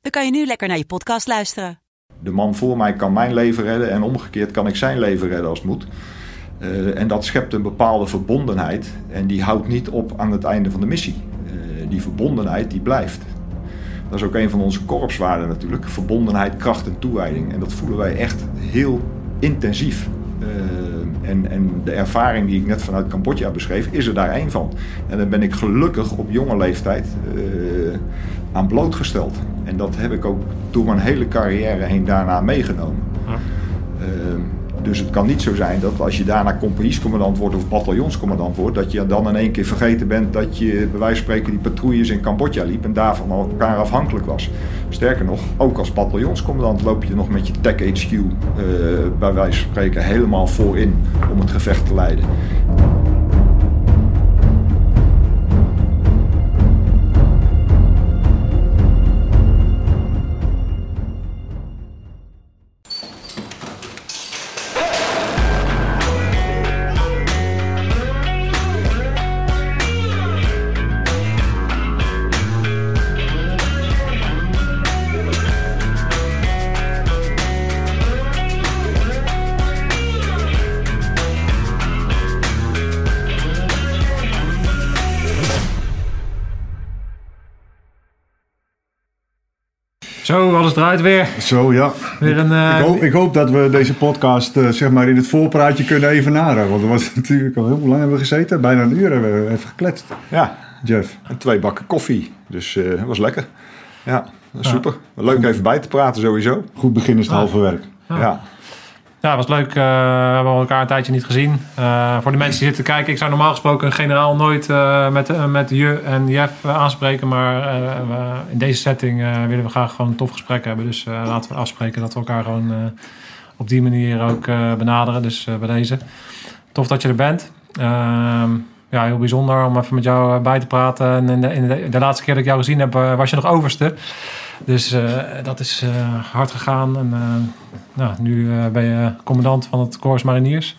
dan kan je nu lekker naar je podcast luisteren. De man voor mij kan mijn leven redden en omgekeerd kan ik zijn leven redden als het moet. Uh, en dat schept een bepaalde verbondenheid en die houdt niet op aan het einde van de missie. Uh, die verbondenheid die blijft. Dat is ook een van onze korpswaarden natuurlijk. Verbondenheid, kracht en toewijding. En dat voelen wij echt heel intensief. Uh, en, en, de ervaring die ik net vanuit Cambodja beschreef, is er daar één van. En daar ben ik gelukkig op jonge leeftijd aan blootgesteld. En dat heb ik ook door mijn hele carrière heen daarna meegenomen. Uh, dus het kan niet zo zijn dat als je daarna compagniescommandant wordt of bataljonscommandant wordt, dat je dan in één keer vergeten bent dat je bij wijze van spreken die patrouilles in Cambodja liep en daarvan elkaar afhankelijk was. Sterker nog, ook als bataljonscommandant loop je nog met je tech HQ uh, bij wijze van spreken helemaal voorin om het gevecht te leiden. Zo, alles draait weer. Zo, ja. Weer een, uh, ik, hoop, ik, hoop, dat we deze podcast uh, zeg maar in het voorpraatje kunnen evenaren. Want er was natuurlijk al hoe lang hebben we gezeten? Bijna een uur hebben we even gekletst. Ja. Jeff. En twee bakken koffie. Dus uh, dat was lekker. Ja, super. Ja. Leuk even bij te praten sowieso. Goed begin is het halve werk. Ja. ja. Ja, was leuk. Uh, we hebben elkaar een tijdje niet gezien. Uh, voor de mensen die zitten kijken, ik zou normaal gesproken een generaal nooit uh, met, met je en Jeff aanspreken. Maar in deze setting willen we graag gewoon een tof gesprek hebben. Dus laten we afspreken dat we elkaar gewoon op die manier ook benaderen. Dus bij deze. Tof dat je er bent. Ehm, ja, heel bijzonder om even met jou bij te praten. En de, in de, de laatste keer dat ik jou gezien heb, was je nog overste. Dus uh, dat is uh, hard gegaan. En uh, nou, nu ben je commandant van het Corps Mariniers.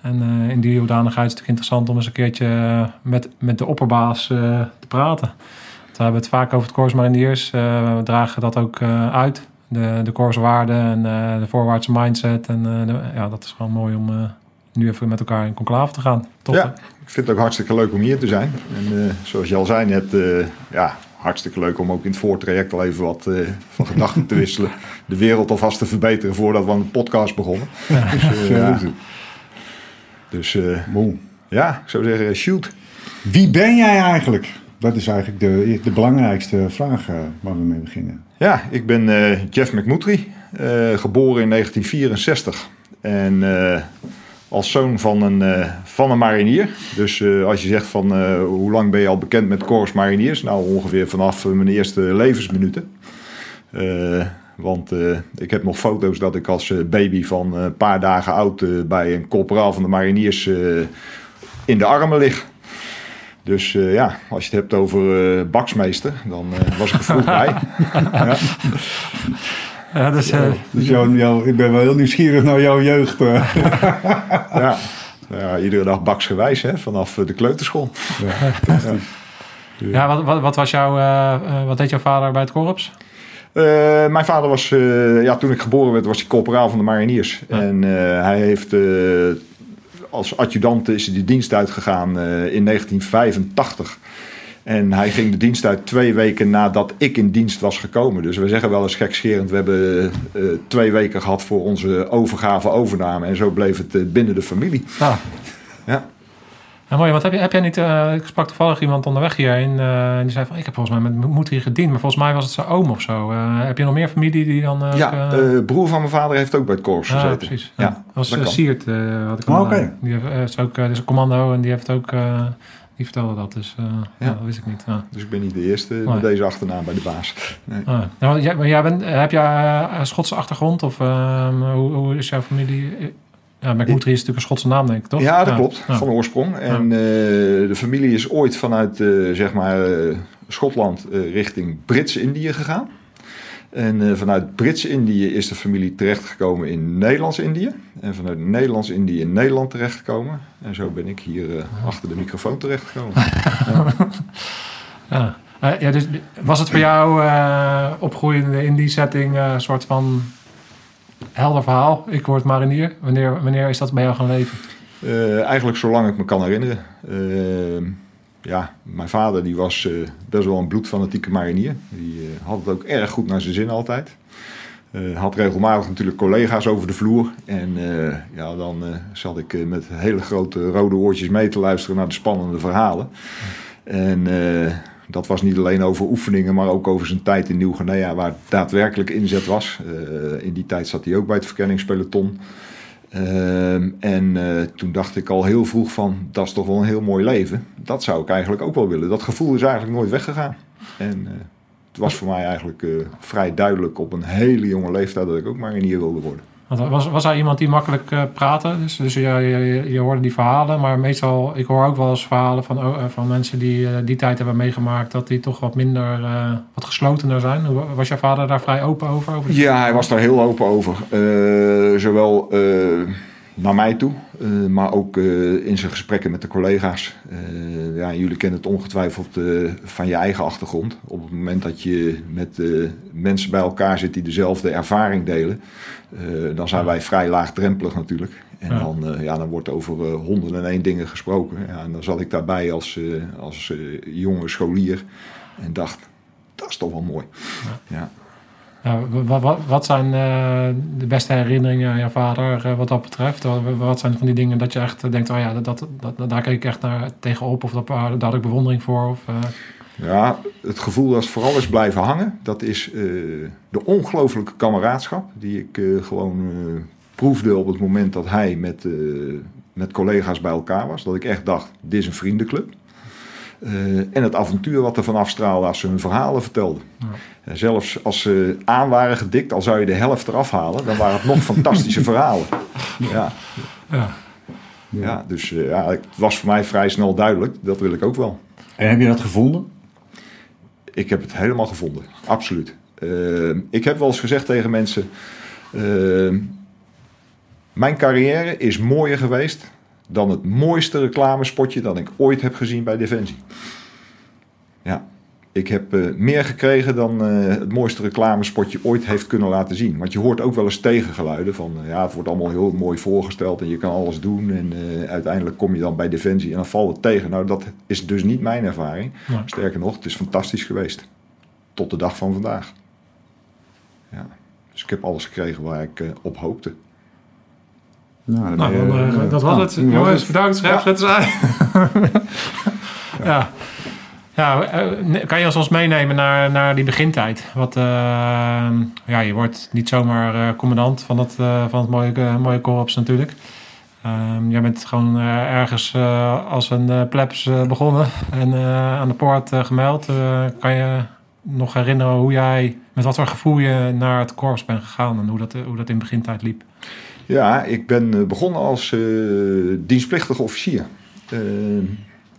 En in die hoedanigheid is het natuurlijk interessant om eens een keertje met, met de opperbaas te praten. We hebben het vaak over het Corps Mariniers. we dragen dat ook uit. De, de corpswaarden en de voorwaartse mindset. En de, ja, dat is gewoon mooi om nu even met elkaar in conclave te gaan. Top, ja, ik vind het ook hartstikke leuk om hier te zijn. En zoals je al zei net, ja, hartstikke leuk om ook in het voortraject al even wat uh, van gedachten te wisselen. De wereld alvast te verbeteren voordat we aan de podcast begonnen. Ja. Dus, uh, ja. dus uh, ja, ik zou zeggen, shoot. Wie ben jij eigenlijk? Dat is eigenlijk de, de belangrijkste vraag waar we mee beginnen. Ja, ik ben Jeff McMutry, geboren in 1964. En als zoon van een, uh, van een marinier. Dus uh, als je zegt van uh, hoe lang ben je al bekend met Corps Mariniers? Nou, ongeveer vanaf mijn eerste levensminuten. want ik heb nog foto's dat ik als baby van een paar dagen oud bij een corporaal van de mariniers in de armen lig. Dus ja, als je het hebt over baksmeester, dan was ik er vroeg bij. ja. Ja, dus, uh, dus jou, jou, ik ben wel heel nieuwsgierig naar jouw jeugd. Uh. ja. ja, iedere dag baksgewijs hè, vanaf de kleuterschool. Ja, ja. ja wat, wat, wat, was jouw, uh, wat deed jouw vader bij het korps? mijn vader was, ja, toen ik geboren werd, was hij corporaal van de mariniers. Ja. En hij heeft als adjudant is hij de dienst uitgegaan in 1985. En hij ging de dienst uit twee weken nadat ik in dienst was gekomen. Dus we zeggen wel eens gekscherend, we hebben uh, twee weken gehad voor onze overgave overname. En zo bleef het uh, binnen de familie. Ah. Ja. Nou, mooi, wat heb, je, heb jij niet... Uh, ik sprak toevallig iemand onderweg hierheen. en die zei van, ik heb volgens mij met moed hier gediend. Maar volgens mij was het zijn oom of zo. heb je nog meer familie die dan... ja, broer van mijn vader heeft ook bij het korps gezeten. Ja, precies. Ja, ja. Dat was Siert. wat ik oh, oké. Okay. Die heeft, is ook, is een commando en die heeft ook Die vertelde dat, dus uh, ja. dat wist ik niet. Dus ik ben niet de eerste met deze achternaam bij de baas. Nee. Nou, jij, maar jij bent, heb jij een Schotse achtergrond of ehm, hoe, hoe, is jouw familie? Ja, McMurtry is natuurlijk een Schotse naam, denk ik, toch? Ja, dat klopt, van oorsprong. En de familie is ooit vanuit, zeg maar, Schotland richting Brits-Indië gegaan. En uh, vanuit Brits-Indië is de familie terechtgekomen in Nederlands-Indië. En vanuit Nederlands-Indië in Nederland terechtgekomen. En zo ben ik hier uh, achter de microfoon terechtgekomen. ja. ja. ja, dus was het voor jou opgroeiende in die setting een soort van helder verhaal? Ik word marinier. Wanneer, wanneer is dat bij jou gaan leven? eigenlijk zolang ik me kan herinneren ja, mijn vader die was uh, best wel een bloedfanatieke marinier. Die uh, had het ook erg goed naar zijn zin altijd. Uh, had regelmatig natuurlijk collega's over de vloer. En ja, dan zat ik met hele grote rode oortjes mee te luisteren naar de spannende verhalen. En dat was niet alleen over oefeningen, maar ook over zijn tijd in Nieuw-Guinea, waar daadwerkelijk inzet was. in die tijd zat hij ook bij het verkenningspeloton. Ehm, en eh, toen dacht ik al heel vroeg van, dat is toch wel een heel mooi leven. Dat zou ik eigenlijk ook wel willen. Dat gevoel is eigenlijk nooit weggegaan. En uh, het was voor mij eigenlijk uh, vrij duidelijk op een hele jonge leeftijd dat ik ook marinier wilde worden. Was, was hij iemand die makkelijk uh, praatte? Dus, dus je, je, je, hoorde die verhalen, maar meestal, ik hoor ook wel eens verhalen van, oh, van mensen die uh, die tijd hebben meegemaakt, dat die toch wat minder, wat geslotener zijn. Was jouw vader daar vrij open over? over ja, hij was daar heel open over. zowel naar mij toe, maar ook in zijn gesprekken met de collega's. ja, jullie kennen het ongetwijfeld van je eigen achtergrond. Op het moment dat je met mensen bij elkaar zit die dezelfde ervaring delen, dan zijn wij vrij laagdrempelig natuurlijk. En ja. dan, ja, dan wordt over honderden en één dingen gesproken. Ja, en dan zat ik daarbij als, als jonge scholier en dacht, dat is toch wel mooi. Ja. ja. Wat, wat, wat, zijn de beste herinneringen aan je vader wat dat betreft? Wat zijn van die dingen dat je echt denkt, oh ja, dat, dat, daar kijk ik echt naar tegenop of dat, daar had ik bewondering voor? Of, ja, het gevoel dat vooral is blijven hangen, dat is de ongelooflijke kameraadschap die ik gewoon proefde op het moment dat hij met, met collega's bij elkaar was. Dat ik echt dacht, dit is een vriendenclub. En het avontuur wat er vanaf straalde als ze hun verhalen vertelden. Ja. zelfs als ze aan waren gedikt, al zou je de helft eraf halen, dan waren het nog fantastische verhalen. Ja. Ja. ja. dus ja, het was voor mij vrij snel duidelijk, dat wil ik ook wel. En heb je dat gevonden? ik heb het helemaal gevonden. Absoluut. Uh, ik heb wel eens gezegd tegen mensen: uh, Mijn carrière is mooier geweest dan het mooiste reclamespotje dat ik ooit heb gezien bij Defensie. Ja, ik heb uh, meer gekregen dan het mooiste reclamespotje ooit heeft kunnen laten zien. Want je hoort ook wel eens tegengeluiden van ja, het wordt allemaal heel mooi voorgesteld en je kan alles doen. En uiteindelijk kom je dan bij Defensie en dan valt het tegen. Nou, dat is dus niet mijn ervaring. Sterker nog, het is fantastisch geweest tot de dag van vandaag. Ja. Dus ik heb alles gekregen waar ik op hoopte. Nou, nou dan, uh, dat was het. Jongens, bedankt. Schrijf ja. aan. ja. ja. kan je ons meenemen naar, naar die begintijd? Wat, uh, ja, je wordt niet zomaar commandant van het, van het mooie, mooie korps natuurlijk. Um, jij bent gewoon ergens als een plebs begonnen en aan de poort gemeld. kan je nog herinneren hoe jij, met wat voor gevoel je naar het korps bent gegaan en hoe dat, hoe dat in begintijd liep? Ja, ik ben eh, begonnen als uh, dienstplichtige officier. Uh,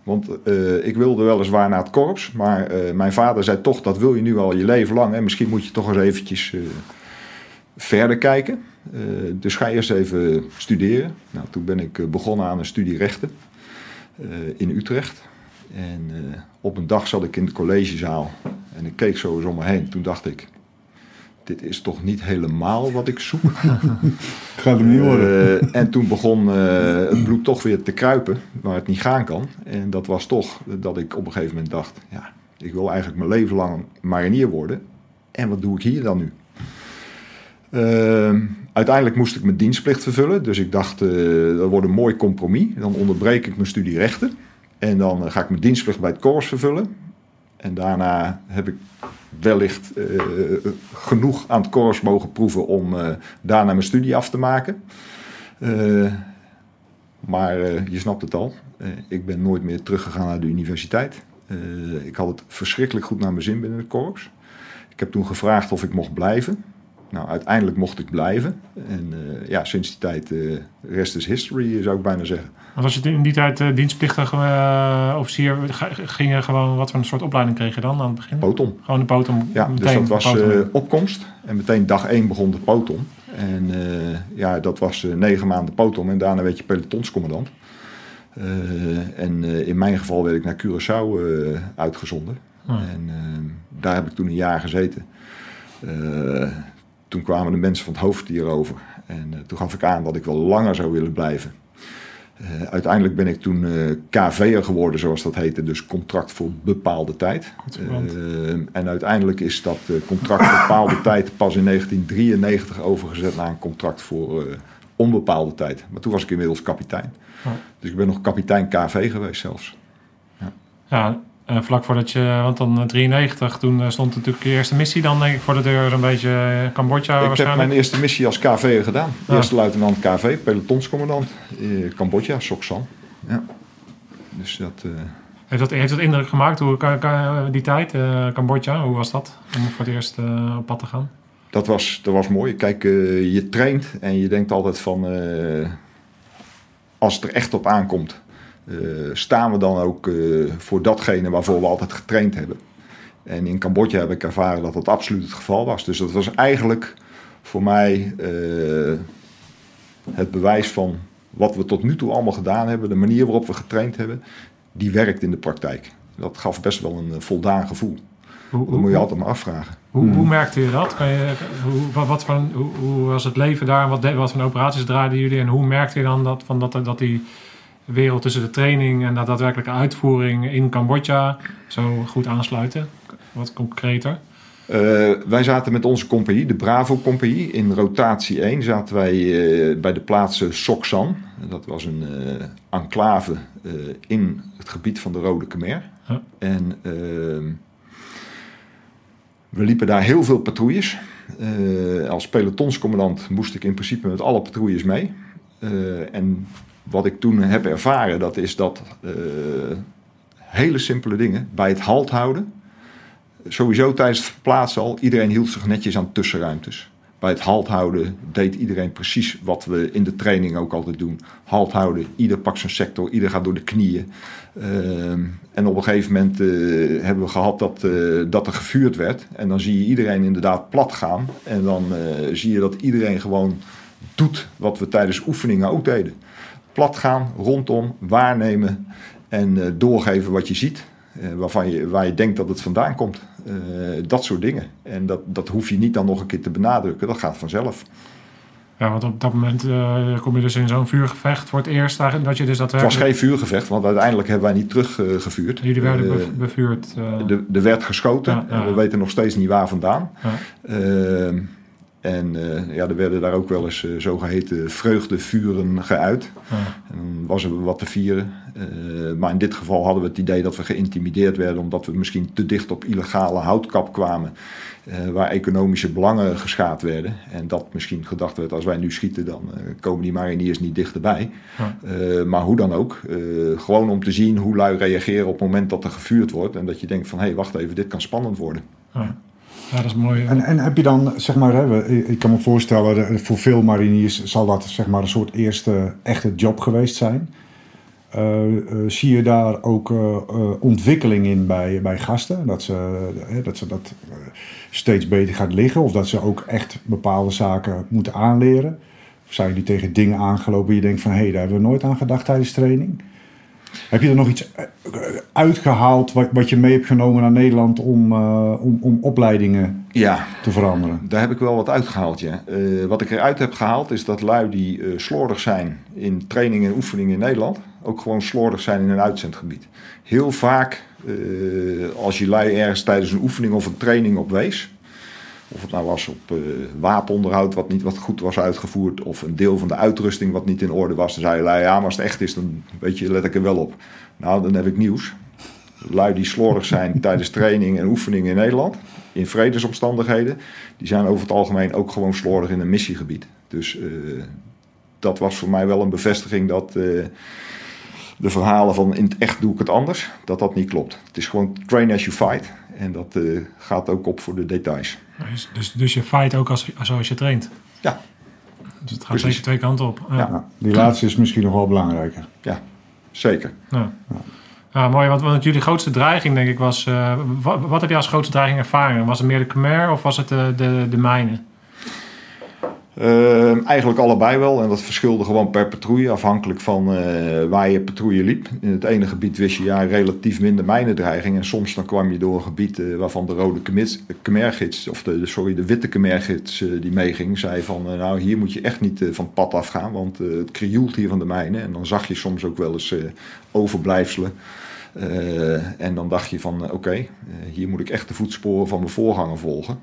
want uh, ik wilde weliswaar naar het korps, maar mijn vader zei toch, dat wil je nu al je leven lang. En misschien moet je toch eens eventjes verder kijken. dus ga eerst even studeren. Nou, toen ben ik begonnen aan een studie rechten in Utrecht. En op een dag zat ik in de collegezaal en ik keek zo eens om me heen. Toen dacht ik, dit is toch niet helemaal wat ik zoek. Gaat hem niet worden. Uh, en toen begon uh, het bloed toch weer te kruipen, waar het niet gaan kan. En dat was toch dat ik op een gegeven moment dacht, ja, ik wil eigenlijk mijn leven lang marinier worden. En wat doe ik hier dan nu? Uh, uiteindelijk moest ik mijn dienstplicht vervullen. Dus ik dacht, dat wordt een mooi compromis. Dan onderbreek ik mijn studie rechten. En dan ga ik mijn dienstplicht bij het korps vervullen. En daarna heb ik wellicht uh, genoeg aan het korps mogen proeven om uh, daarna mijn studie af te maken. Uh, Maar eh, je snapt het al. Eh, ik ben nooit meer teruggegaan naar de universiteit. Eh, ik had het verschrikkelijk goed naar mijn zin binnen het korps. Ik heb toen gevraagd of ik mocht blijven. Nou, uiteindelijk mocht ik blijven. En eh, ja, sinds die tijd, eh rest is history, zou ik bijna zeggen. Want als je in die tijd uh, dienstplichtig eh, officier ging je gewoon wat voor een soort opleiding kreeg je dan aan het begin? Potom. Gewoon de potom. Ja, dus dat was eh, opkomst. En meteen dag één begon de potom. En eh, ja, dat was eh, negen maanden potom. En daarna werd je pelotonscommandant. Eh, en eh, in mijn geval werd ik naar Curaçao eh, uitgezonden. En eh, daar heb ik toen een jaar gezeten. Toen kwamen de mensen van het hoofd over. En eh, toen gaf ik aan dat ik wel langer zou willen blijven. Eh, uiteindelijk ben ik toen eh KV'er geworden, zoals dat heette. Dus contract voor bepaalde tijd. En uiteindelijk is dat contract voor bepaalde tijd pas in 1993 overgezet naar een contract voor onbepaalde tijd. Maar toen was ik inmiddels kapitein. Ja. Dus ik ben nog kapitein KV geweest zelfs. Ja, eh, vlak voordat je, want dan eh, 93, toen eh, stond natuurlijk je eerste missie dan denk ik voor de deur een beetje eh, Cambodja ik heb waarschijnlijk. mijn eerste missie als KV'er gedaan. Ja. Eerste luitenant KV, pelotonscommandant. eh, Cambodja, Soksan. Ja. Dus dat... eh, Heeft dat, heeft dat indruk gemaakt, hoe, ka- ka- die tijd, eh, Cambodja, hoe was dat om voor het eerst eh, op pad te gaan? Dat was, dat was mooi. Kijk, eh, je traint en je denkt altijd van... eh, als het er echt op aankomt... eh, staan we dan ook eh, voor datgene waarvoor we altijd getraind hebben. En in Cambodja heb ik ervaren dat dat absoluut het geval was. Dus dat was eigenlijk voor mij eh, het bewijs van wat we tot nu toe allemaal gedaan hebben. De manier waarop we getraind hebben, die werkt in de praktijk. Dat gaf best wel een voldaan gevoel. Hoe, Dat moet je altijd maar afvragen. Hoe, hoe merkte je dat? Kan je, hoe, wat, voor, hoe, hoe was het leven daar? Wat, de- wat voor operaties draaiden jullie? En hoe merkte je dan dat, van dat, dat die wereld tussen de training en de daadwerkelijke uitvoering in Cambodja zo goed aansluiten? Wat concreter. Eh, wij zaten met onze compagnie, de Bravo-compagnie, in rotatie 1 zaten wij eh, bij de plaats Soksan. Dat was een eh, enclave in het gebied van de Rode Khmer. En ehm, we liepen daar heel veel patrouilles. Als pelotonscommandant moest ik in principe met alle patrouilles mee. En wat ik toen heb ervaren, dat is dat eh, hele simpele dingen bij het halt houden sowieso tijdens het verplaatsen al, iedereen hield zich netjes aan tussenruimtes. Bij het halt houden deed iedereen precies wat we in de training ook altijd doen. Halt houden, ieder pakt zijn sector, ieder gaat door de knieën. Ehm, en op een gegeven moment eh, hebben we gehad dat, eh, dat er gevuurd werd. En dan zie je iedereen inderdaad plat gaan. En dan zie je dat iedereen gewoon doet wat we tijdens oefeningen ook deden. Plat gaan, rondom, waarnemen en eh, doorgeven wat je ziet. eh, waarvan je, waar je denkt dat het vandaan komt. Eh, dat soort dingen. En dat, dat hoef je niet dan nog een keer te benadrukken. Dat gaat vanzelf. Ja, want op dat moment kom je dus in zo'n vuurgevecht voor het eerst. Dat je dus Het was geen vuurgevecht, want uiteindelijk hebben wij niet teruggevuurd. Jullie werden be- bevuurd. er- er werd geschoten Ja, ja, en we weten nog steeds niet waar vandaan. ja. En eh, ja, er werden daar ook wel eens eh, zogeheten vreugdevuren geuit. Ja. En dan was er wat te vieren. Eh, maar in dit geval hadden we het idee dat we geïntimideerd werden... omdat we misschien te dicht op illegale houtkap kwamen... waar economische belangen geschaad werden. En dat misschien gedacht werd, als wij nu schieten... dan komen die mariniers niet dichterbij. Ja. Maar hoe dan ook. gewoon om te zien hoe lui reageren op het moment dat er gevuurd wordt... en dat je denkt van, hé, hey, wacht even, dit kan spannend worden. Ja. Ja, dat is mooi. En, en heb je dan, zeg maar, hè, ik kan me voorstellen, voor veel mariniers zal dat zeg maar, een soort eerste echte job geweest zijn. Eh, eh, zie je daar ook eh, ontwikkeling in bij, bij gasten? Dat ze, dat ze dat steeds beter gaat liggen? Of dat ze ook echt bepaalde zaken moeten aanleren? Of zijn die tegen dingen aangelopen die je denkt van... hé, hey, daar hebben we nooit aan gedacht tijdens training? Heb je er nog iets eh, uitgehaald wat, wat je mee hebt genomen naar Nederland om, eh, om, om opleidingen Ja, te veranderen? Daar heb ik wel wat uitgehaald, ja. Eh, wat ik eruit heb gehaald is dat lui die eh, slordig zijn in training en oefeningen in Nederland, ook gewoon slordig zijn in een uitzendgebied. Heel vaak, eh, als je lui ergens tijdens een oefening of een training op wees, of het nou was op eh, wapenonderhoud wat niet wat goed was uitgevoerd, of een deel van de uitrusting wat niet in orde was, dan zei je lui, ja, maar als het echt is, dan weet je, let ik er wel op. Nou, dan heb ik nieuws. Lui die slordig zijn tijdens training en oefeningen in Nederland, in vredesomstandigheden, die zijn over het algemeen ook gewoon slordig in een missiegebied. Dus eh, dat was voor mij wel een bevestiging dat eh, de verhalen van in het echt doe ik het anders, dat dat niet klopt. Het is gewoon train as you fight. En dat gaat ook op voor de details. Dus, dus, dus je fight ook als, zoals je traint. Ja. Dus het gaat zeker twee kanten op. Ja. Ja, die laatste is misschien nog wel belangrijker. Ja, zeker. Ja. Ja, mooi. Want, want jullie grootste dreiging, denk ik, was... eh, wat, wat heb je als grootste dreiging ervaren? Was het meer de Khmer of was het de, de, de mijnen? Ehm, eigenlijk allebei wel. En dat verschilde gewoon per patrouille, afhankelijk van eh, waar je patrouille liep. In het ene gebied wist je ja, relatief minder mijnendreiging. En soms dan kwam je door een gebied eh, waarvan de rode Khmergids, of de, sorry, de witte Khmergids eh, die meeging, zei van nou hier moet je echt niet van het pad afgaan, want het krioelt hier van de mijnen. En dan zag je soms ook wel eens overblijfselen. En dan dacht je van oké, hier moet ik echt de voetsporen van mijn voorganger volgen.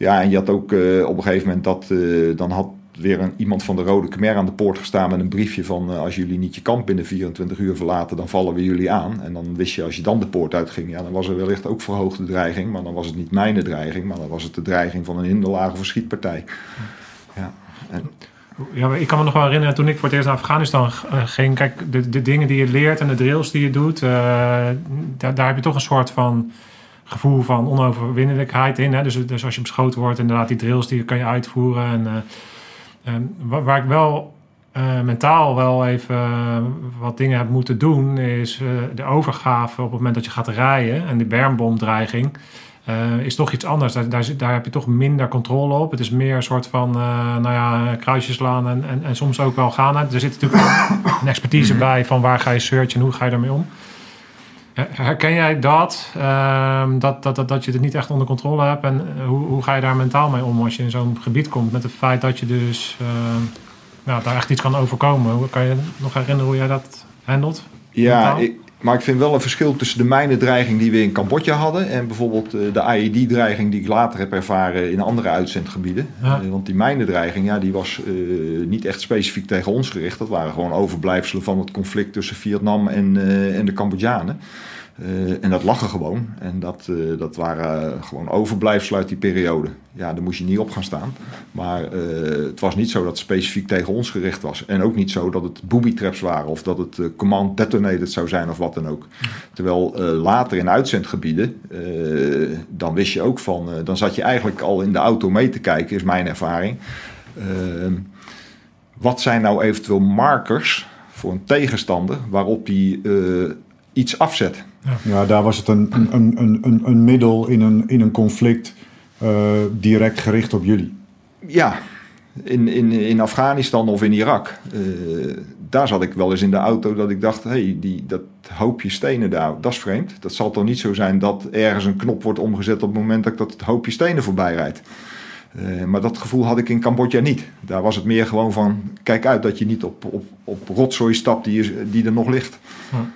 Ja, en je had ook eh, op een gegeven moment dat eh, dan had weer een, iemand van de Rode Khmer aan de poort gestaan met een briefje van eh, als jullie niet je kamp binnen 24 uur verlaten, dan vallen we jullie aan. En dan wist je als je dan de poort uitging, ja, dan was er wellicht ook verhoogde dreiging, maar dan was het niet mijn dreiging, maar dan was het de dreiging van een hinderlaag of schietpartij. Ja, en, Ja, ik kan me nog wel herinneren toen ik voor het eerst naar Afghanistan ging. Kijk, de, de dingen die je leert en de drills die je doet, daar heb je toch een soort van gevoel van onoverwinnelijkheid in. Hè? Dus, dus als je beschoten wordt, inderdaad, die drills die kan je uitvoeren. En, eh, waar, waar ik wel eh, mentaal wel even eh, wat dingen heb moeten doen, is de overgave op het moment dat je gaat rijden en de bermbomdreiging. is toch iets anders. Daar, daar, heb je toch minder controle op. Het is meer een soort van, nou ja, kruisjes slaan en, en, en soms ook wel gaan. Er zit natuurlijk een expertise bij van waar ga je searchen en hoe ga je daarmee om. Her- Herken jij dat, ehm, dat, dat, dat, dat je het niet echt onder controle hebt? En eh, hoe, hoe ga je daar mentaal mee om als je in zo'n gebied komt? Met het feit dat je dus ehm, nou, daar echt iets kan overkomen. Hoe kan je nog herinneren hoe jij dat handelt? Ja, ik, maar ik vind wel een verschil tussen de mijnendreiging die we in Cambodja hadden en bijvoorbeeld eh, de IED-dreiging die ik later heb ervaren in andere uitzendgebieden. Ja. Eh, want die mijnendreiging, ja, die was eh, niet echt specifiek tegen ons gericht. Dat waren gewoon overblijfselen van het conflict tussen Vietnam en, en de Cambodjanen. Eh, en dat lag er gewoon. En dat, eh, dat waren gewoon overblijfselen uit die periode. Ja, daar moest je niet op gaan staan. Maar eh, het was niet zo dat het specifiek tegen ons gericht was. En ook niet zo dat het booby traps waren. Of dat het command detonated zou zijn of wat dan ook. Terwijl later in uitzendgebieden, dan wist je ook van... dan zat je eigenlijk al in de auto mee te kijken, is mijn ervaring. Ehm, wat zijn nou eventueel markers voor een tegenstander waarop die iets afzet? Ja, daar was het een, een, een, een, een, middel in een, in een conflict eh, direct gericht op jullie. Ja, in, in, in Afghanistan of in Irak. eh, daar zat ik wel eens in de auto dat ik dacht: hé, hey, die dat hoopje stenen daar, dat is vreemd. Dat zal toch niet zo zijn dat ergens een knop wordt omgezet op het moment dat ik dat hoopje stenen voorbij rijdt. Eh, maar dat gevoel had ik in Cambodja niet. Daar was het meer gewoon van: kijk uit dat je niet op, op, op rotzooi stapt die, is, die er nog ligt. Ja.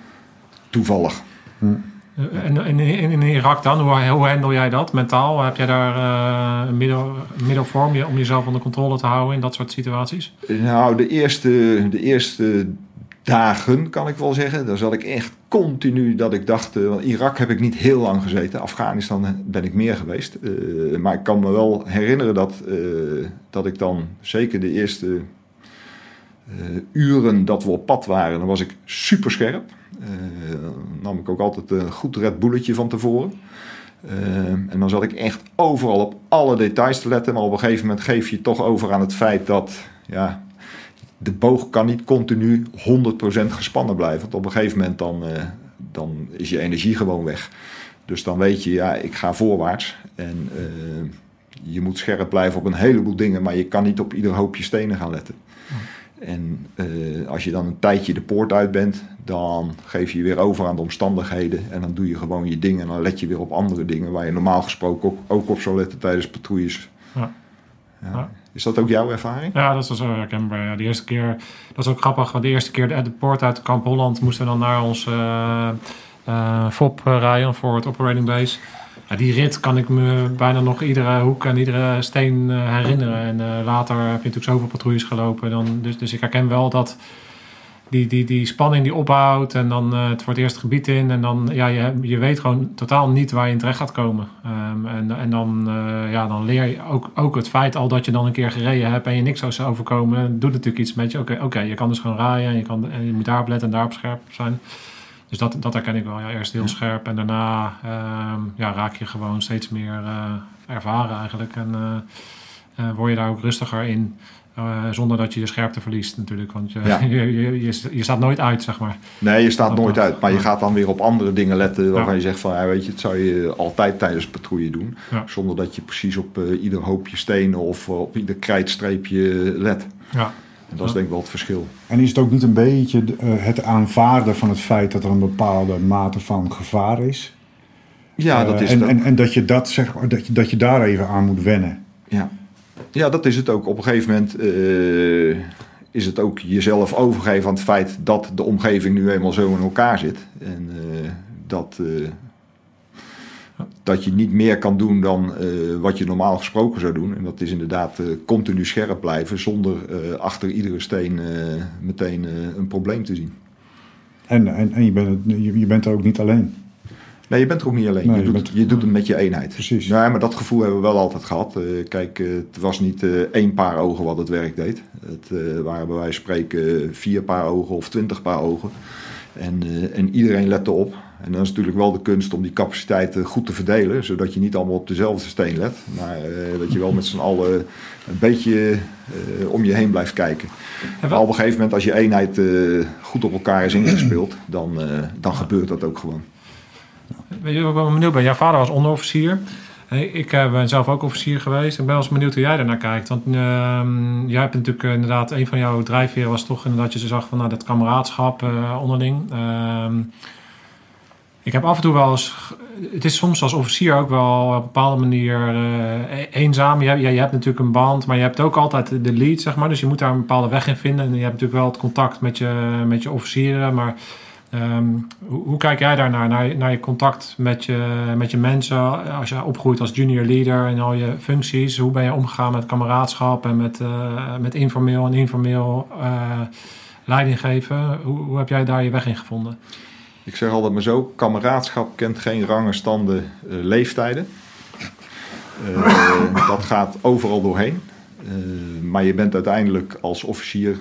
Toevallig. Eh, En in, Irak dan, hoe, handel jij dat mentaal? Heb jij daar eh, een middel, middel voor om, je, om jezelf onder controle te houden in dat soort situaties? Nou, de eerste, de eerste dagen kan ik wel zeggen. Daar zat ik echt continu dat ik dacht. eh, want Irak heb ik niet heel lang gezeten. Afghanistan ben ik meer geweest. Maar ik kan me wel herinneren dat, dat ik dan zeker de eerste uren dat we op pad waren, dan was ik super scherp. Dan nam ik ook altijd een goed Red Bulletje van tevoren. Eh, en dan zat ik echt overal op alle details te letten. Maar op een gegeven moment geef je toch over aan het feit dat ja, de boog kan niet continu 100% gespannen blijven. Want op een gegeven moment dan, eh, dan is je energie gewoon weg. Dus dan weet je, ja, ik ga voorwaarts. En eh, je moet scherp blijven op een heleboel dingen, maar je kan niet op ieder hoopje stenen gaan letten. En eh, als je dan een tijdje de poort uit bent, dan geef je je weer over aan de omstandigheden. En dan doe je gewoon je dingen en dan let je weer op andere dingen waar je normaal gesproken ook, ook op zou letten tijdens patrouilles. Ja. Ja. Ja. Is dat ook jouw ervaring? Ja, dat is wel herkenbaar. Ja, de eerste keer, dat is ook grappig, want de eerste keer de, de poort uit Kamp Holland moesten we dan naar ons eh, FOP rijden, Forward Operating Base. Die rit kan ik me bijna nog iedere hoek en iedere steen eh, herinneren. En eh, later heb je natuurlijk zoveel patrouilles gelopen. Dan, dus, dus ik herken wel dat die, die, die spanning die opbouwt en dan eh, het voor het eerst gebied in. En dan, ja, je, je weet gewoon totaal niet waar je in terecht gaat komen. Ehm, en, en dan, ja, dan leer je ook, ook het feit al dat je dan een keer gereden hebt en je niks zou overkomen, doet natuurlijk iets met je. Oké, oké, je kan dus gewoon rijden en je, kan, en je moet daar op letten en daar op scherp zijn. Dus dat, dat herken ik wel. Ja, eerst heel scherp en daarna ehm, ja, raak je gewoon steeds meer eh, ervaren eigenlijk. En eh, eh, word je daar ook rustiger in. zonder dat je je scherpte verliest natuurlijk. Want je, Ja. je, je, staat nooit uit, zeg maar. Nee, je staat nooit uit. Maar je gaat dan weer op andere dingen letten waarvan Ja. je zegt van, ja, weet je, het zou je altijd tijdens patrouille doen. Zonder dat je precies op ieder hoopje stenen of op ieder krijtstreepje let. Ja. En dat is denk ik wel het verschil. En is het ook niet een beetje eh, het aanvaarden van het feit dat er een bepaalde mate van gevaar is? Ja, Eh, dat is en, het ook. en, en dat je dat zeg maar, dat je, dat je daar even aan moet wennen. Ja. ja, dat is het ook. Op een gegeven moment eh, is het ook jezelf overgeven aan het feit dat de omgeving nu eenmaal zo in elkaar zit. En eh, dat, eh, dat je niet meer kan doen dan eh, wat je normaal gesproken zou doen. En dat is inderdaad eh, continu scherp blijven zonder eh, achter iedere steen meteen een probleem te zien. En, en, en je, bent, je, je bent er ook niet alleen. Nee, je bent er ook niet alleen. Nee, je, je doet, bent- je doet het met je eenheid. Precies. Ja, maar dat gevoel hebben we wel altijd gehad. Eh, kijk, het was niet één paar ogen wat het werk deed. Het waren bij wijze van spreken vier paar ogen of twintig paar ogen. En, en iedereen lette op. En dan is natuurlijk wel de kunst om die capaciteiten goed te verdelen. Zodat je niet allemaal op dezelfde steen let. Maar eh, dat je wel met z'n allen een beetje eh, om je heen blijft kijken. En Maar op een gegeven moment als je eenheid eh, goed op elkaar is ingespeeld. Dan, dan gebeurt dat ook gewoon. Weet je, wat ik wel benieuwd ben. Jouw vader was onderofficier. Ik ben zelf ook officier geweest. Ik ben wel eens benieuwd hoe jij daarnaar kijkt. Want ehm, jij hebt natuurlijk inderdaad... Een van jouw drijfveren was toch inderdaad... Je zag van nou, dat kameraadschap onderling. Ik heb af en toe wel eens... Het is soms als officier ook wel op een bepaalde manier eh, e- eenzaam. Je hebt, je hebt natuurlijk een band, maar je hebt ook altijd de lead, zeg maar. Dus je moet daar een bepaalde weg in vinden. En je hebt natuurlijk wel het contact met je, met je officieren, maar... Ehm, hoe, hoe kijk jij daarnaar, naar, naar je contact met je, met je mensen als je opgroeit als junior leader en al je functies? Hoe ben je omgegaan met kameraadschap en met, eh, met informeel en informeel? Hoe, hoe heb jij daar je weg in gevonden? Ik zeg altijd maar zo, kameraadschap kent geen rangen, standen, eh, leeftijden. Eh, dat gaat overal doorheen. Eh, maar je bent uiteindelijk als officier,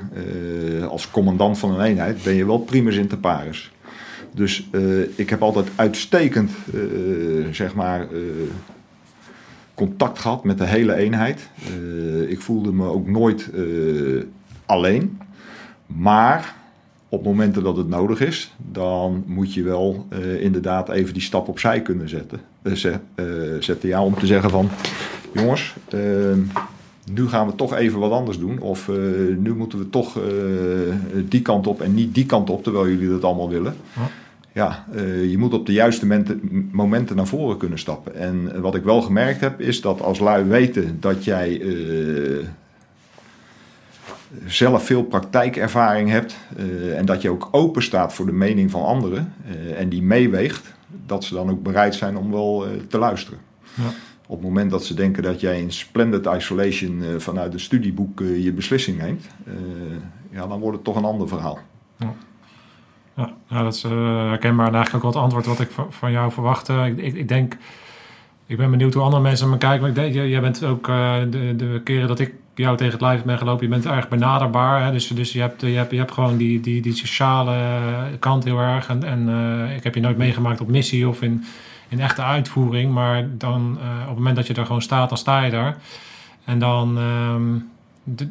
als commandant van een eenheid, ben je wel primus inter pares. Dus ik heb altijd uitstekend, zeg maar, contact gehad met de hele eenheid. Ik voelde me ook nooit alleen. Maar op momenten dat het nodig is, dan moet je wel eh, inderdaad even die stap opzij kunnen zetten. Eh, eh, zetten ja, om te zeggen van, jongens, eh, nu gaan we toch even wat anders doen. Of nu moeten we toch die kant op en niet die kant op, terwijl jullie dat allemaal willen. Ja. Ja, je moet op de juiste momenten, momenten naar voren kunnen stappen. En wat ik wel gemerkt heb, is dat als lui weten dat jij zelf veel praktijkervaring hebt eh, en dat je ook open staat voor de mening van anderen eh, en die meeweegt, dat ze dan ook bereid zijn om wel eh, te luisteren. Ja. Op het moment dat ze denken dat jij in splendid isolation vanuit een studieboek je beslissing neemt, ja, dan wordt het toch een ander verhaal. Ja, nou, dat is herkenbaar en eigenlijk ook wel het antwoord wat ik van, van jou verwachtte. Ik, ik, ik denk, ik ben benieuwd hoe andere mensen naar me kijken. Maar ik denk, jij, bent ook de, de keren dat ik jou tegen het lijf ben gelopen, je bent erg benaderbaar. Hè? Dus, dus je, hebt, je, hebt, je hebt gewoon die, die, die sociale kant heel erg. En, en eh, ik heb je nooit meegemaakt op missie of in, in echte uitvoering. Maar dan, eh, op het moment dat je er gewoon staat, dan sta je daar. En dan, ehm,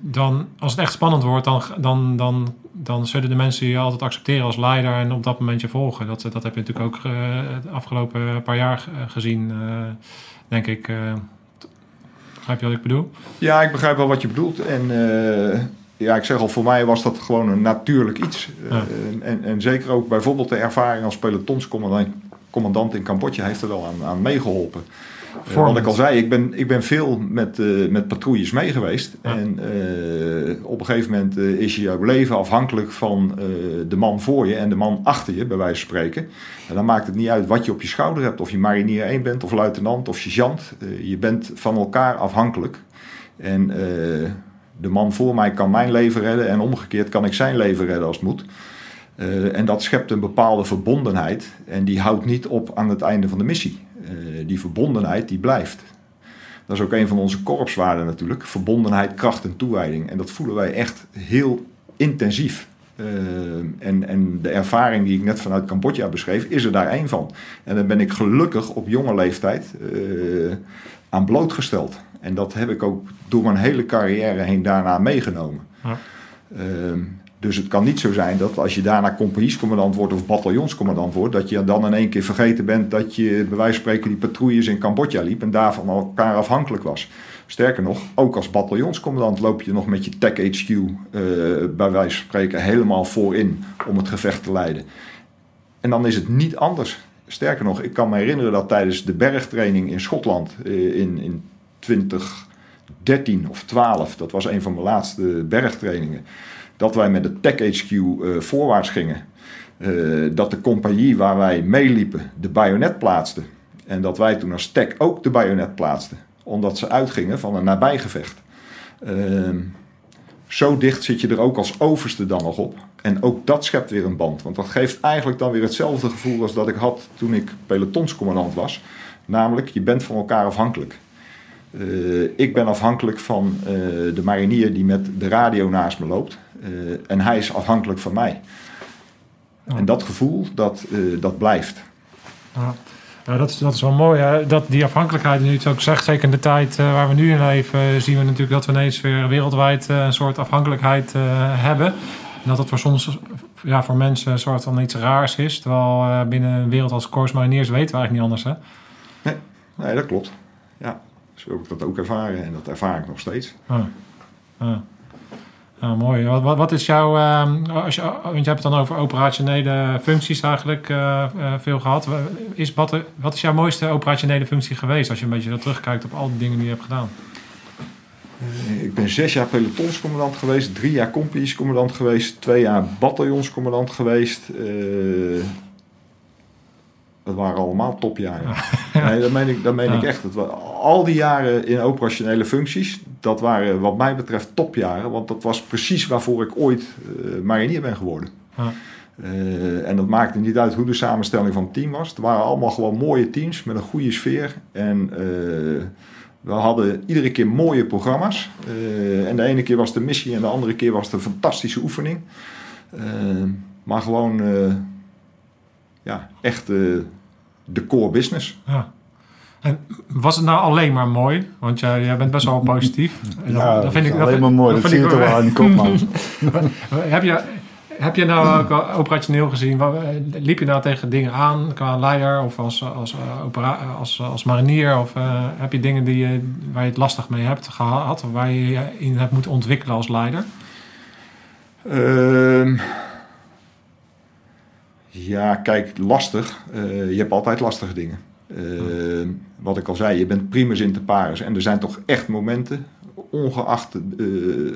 dan als het echt spannend wordt, dan, dan, dan, dan zullen de mensen je altijd accepteren als leider en op dat moment je volgen. Dat, dat heb je natuurlijk ook eh, de afgelopen paar jaar gezien, denk ik. Begrijp je wat ik bedoel? Ja, ik begrijp wel wat je bedoelt. En eh, ja, ik zeg al, voor mij was dat gewoon een natuurlijk iets. Ja. Eh, en, en zeker ook bijvoorbeeld de ervaring als pelotonscommandant commandant in Cambodja heeft er wel aan, aan meegeholpen. Wat ik al zei, ik ben, ik ben veel met, eh, met patrouilles mee geweest. Ja. En eh, op een gegeven moment eh, is je jouw leven afhankelijk van de man voor je en de man achter je, bij wijze van spreken. En dan maakt het niet uit wat je op je schouder hebt. Of je marinier 1 bent, of luitenant, of sergeant. Je bent van elkaar afhankelijk. En De man voor mij kan mijn leven redden en omgekeerd kan ik zijn leven redden als het moet. Uh, en dat schept een bepaalde verbondenheid en die houdt niet op aan het einde van de missie. Uh, die verbondenheid die blijft. Dat is ook een van onze korpswaarden natuurlijk. Verbondenheid, kracht en toewijding. En dat voelen wij echt heel intensief. Uh, en, en de ervaring die ik net vanuit Cambodja beschreef, is er daar één van. En dan ben ik gelukkig op jonge leeftijd aan blootgesteld. En dat heb ik ook door mijn hele carrière heen daarna meegenomen. Ja. Uh, dus het kan niet zo zijn dat als je daarna compagniescommandant wordt of bataljonscommandant wordt, dat je dan in één keer vergeten bent dat je bij wijze van spreken die patrouilles in Cambodja liep en daarvan elkaar afhankelijk was. Sterker nog, ook als bataljonscommandant loop je nog met je Tech HQ uh, bij wijze van spreken helemaal voorin om het gevecht te leiden. En dan is het niet anders. Sterker nog, ik kan me herinneren dat tijdens de bergtraining in Schotland uh, in, in 2013 of 12, dat was een van mijn laatste bergtrainingen, dat wij met de Tech HQ uh, voorwaarts gingen. Uh, dat de compagnie waar wij meeliepen de bajonet plaatste. En dat wij toen als Tech ook de bajonet plaatsten. Omdat ze uitgingen van een nabijgevecht. Uh, zo dicht zit je er ook als overste dan nog op. En ook dat schept weer een band. Want dat geeft eigenlijk dan weer hetzelfde gevoel als dat ik had toen ik pelotonscommandant was. Namelijk, je bent van elkaar afhankelijk. Uh, ik ben afhankelijk van de marinier die met de radio naast me loopt. Uh, en hij is afhankelijk van mij. Ja. En dat gevoel, dat, dat blijft. Ja. Ja, dat, is, dat is wel mooi. Hè? Dat die afhankelijkheid, nu het ook zegt, zeker in de tijd uh, waar we nu in leven, zien we natuurlijk dat we ineens weer wereldwijd uh, een soort afhankelijkheid hebben. En dat het voor soms ja, voor mensen een soort van iets raars is. Terwijl binnen een wereld als Mariniers weten we eigenlijk niet anders. Hè? Nee, nee dat klopt. Ja, zo heb ik dat ook ervaren en dat ervaar ik nog steeds. Ah. Ah. Ah, mooi. Wat, wat, is jouw, uh, als je, want je hebt het dan over operationele functies eigenlijk uh, uh, veel gehad. Is, wat, wat, is jouw mooiste operationele functie geweest als je een beetje terugkijkt op al die dingen die je hebt gedaan? Ik ben zes jaar pelotonscommandant geweest, drie jaar compagniescommandant geweest, twee jaar bataljonscommandant geweest. Dat waren allemaal topjaren. Nee, dat meen ik, dat meen ja. ik echt. Het, al die jaren in operationele functies, dat waren wat mij betreft topjaren. Want dat was precies waarvoor ik ooit uh, marinier ben geworden. Ja. Uh, en dat maakte niet uit hoe de samenstelling van het team was. Het waren allemaal gewoon mooie teams met een goede sfeer. En uh, we hadden iedere keer mooie programma's. en de ene keer was de missie en de andere keer was het een fantastische oefening. maar gewoon, ja, echt de core business. Ja. En was het nou alleen maar mooi? Want jij, jij bent best wel positief. Ja, dat vind ik alleen maar mooi. Dat, dat zie je toch wel aan kop, man. heb, je, heb je nou ook operationeel gezien, liep je nou tegen dingen aan qua leider of als, als, opera, als, als marinier? Of uh, heb je dingen die je, waar je het lastig mee hebt gehad? Of waar je je in hebt moeten ontwikkelen als leider? Uh, ja, kijk, lastig. Uh, je hebt altijd lastige dingen. Uh, wat ik al zei, je bent primus inter pares. En er zijn toch echt momenten, ongeacht uh,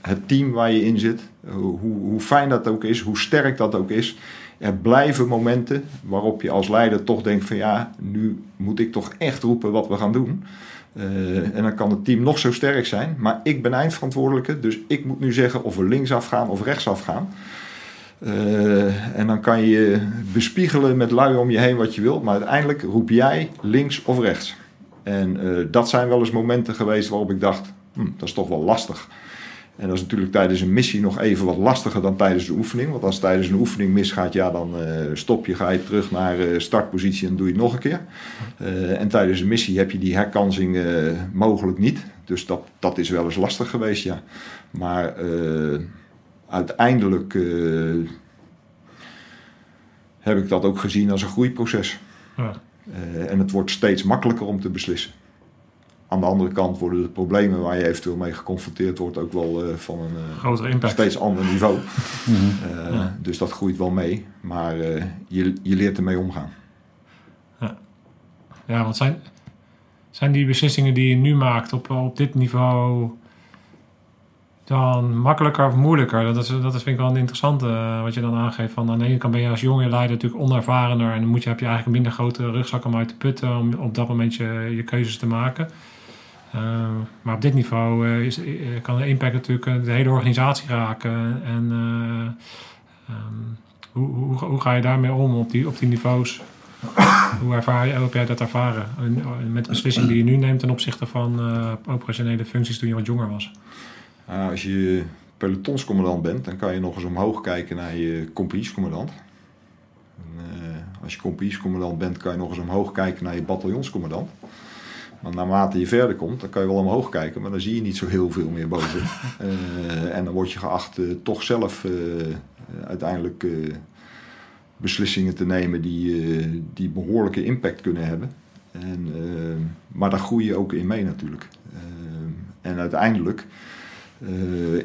het team waar je in zit, hoe, hoe fijn dat ook is, hoe sterk dat ook is. Er blijven momenten waarop je als leider toch denkt van ja, nu moet ik toch echt roepen wat we gaan doen. En dan kan het team nog zo sterk zijn, maar ik ben eindverantwoordelijke, dus ik moet nu zeggen of we linksaf gaan of rechtsaf gaan. Uh, en dan kan je bespiegelen met lui om je heen wat je wilt, maar uiteindelijk roep jij links of rechts. En uh, dat zijn wel eens momenten geweest waarop ik dacht, hm, dat is toch wel lastig. En dat is natuurlijk tijdens een missie nog even wat lastiger dan tijdens de oefening. Want als tijdens een oefening misgaat, ja, dan uh, stop je, ga je terug naar startpositie en doe je het nog een keer. en tijdens een missie heb je die herkansing mogelijk niet. Dus dat, dat is wel eens lastig geweest, ja. Maar uiteindelijk uh, heb ik dat ook gezien als een groeiproces. Ja. Uh, en het wordt steeds makkelijker om te beslissen. Aan de andere kant worden de problemen waar je eventueel mee geconfronteerd wordt ook wel uh, van een steeds ander niveau. mm -hmm. ja. Dus dat groeit wel mee, maar je, je leert ermee omgaan. Ja, ja want zijn, zijn die beslissingen die je nu maakt op, op dit niveau dan makkelijker of moeilijker? Dat, is, dat is, vind ik wel een interessante uh, wat je dan aangeeft. Van aan de ene kant ben je als jonge leider natuurlijk onervarener en dan moet je, heb je eigenlijk een minder grote rugzak om uit te putten om op dat moment je, je keuzes te maken. Uh, maar op dit niveau uh, is, kan de impact natuurlijk de hele organisatie raken. En um, hoe, hoe, hoe, ga je daarmee om op die, op die niveaus? hoe, ervaar hoe heb jij dat ervaren? Met de beslissing die je nu neemt ten opzichte van operationele functies toen je wat jonger was? Als je pelotonscommandant bent, dan kan je nog eens omhoog kijken naar je compagniescommandant. als je compagniescommandant bent, kan je nog eens omhoog kijken naar je bataljonscommandant. Maar naarmate je verder komt, dan kan je wel omhoog kijken, maar dan zie je niet zo heel veel meer boven. uh, en dan word je geacht uh, toch zelf uiteindelijk beslissingen te nemen die, die behoorlijke impact kunnen hebben. En, maar daar groei je ook in mee natuurlijk. en uiteindelijk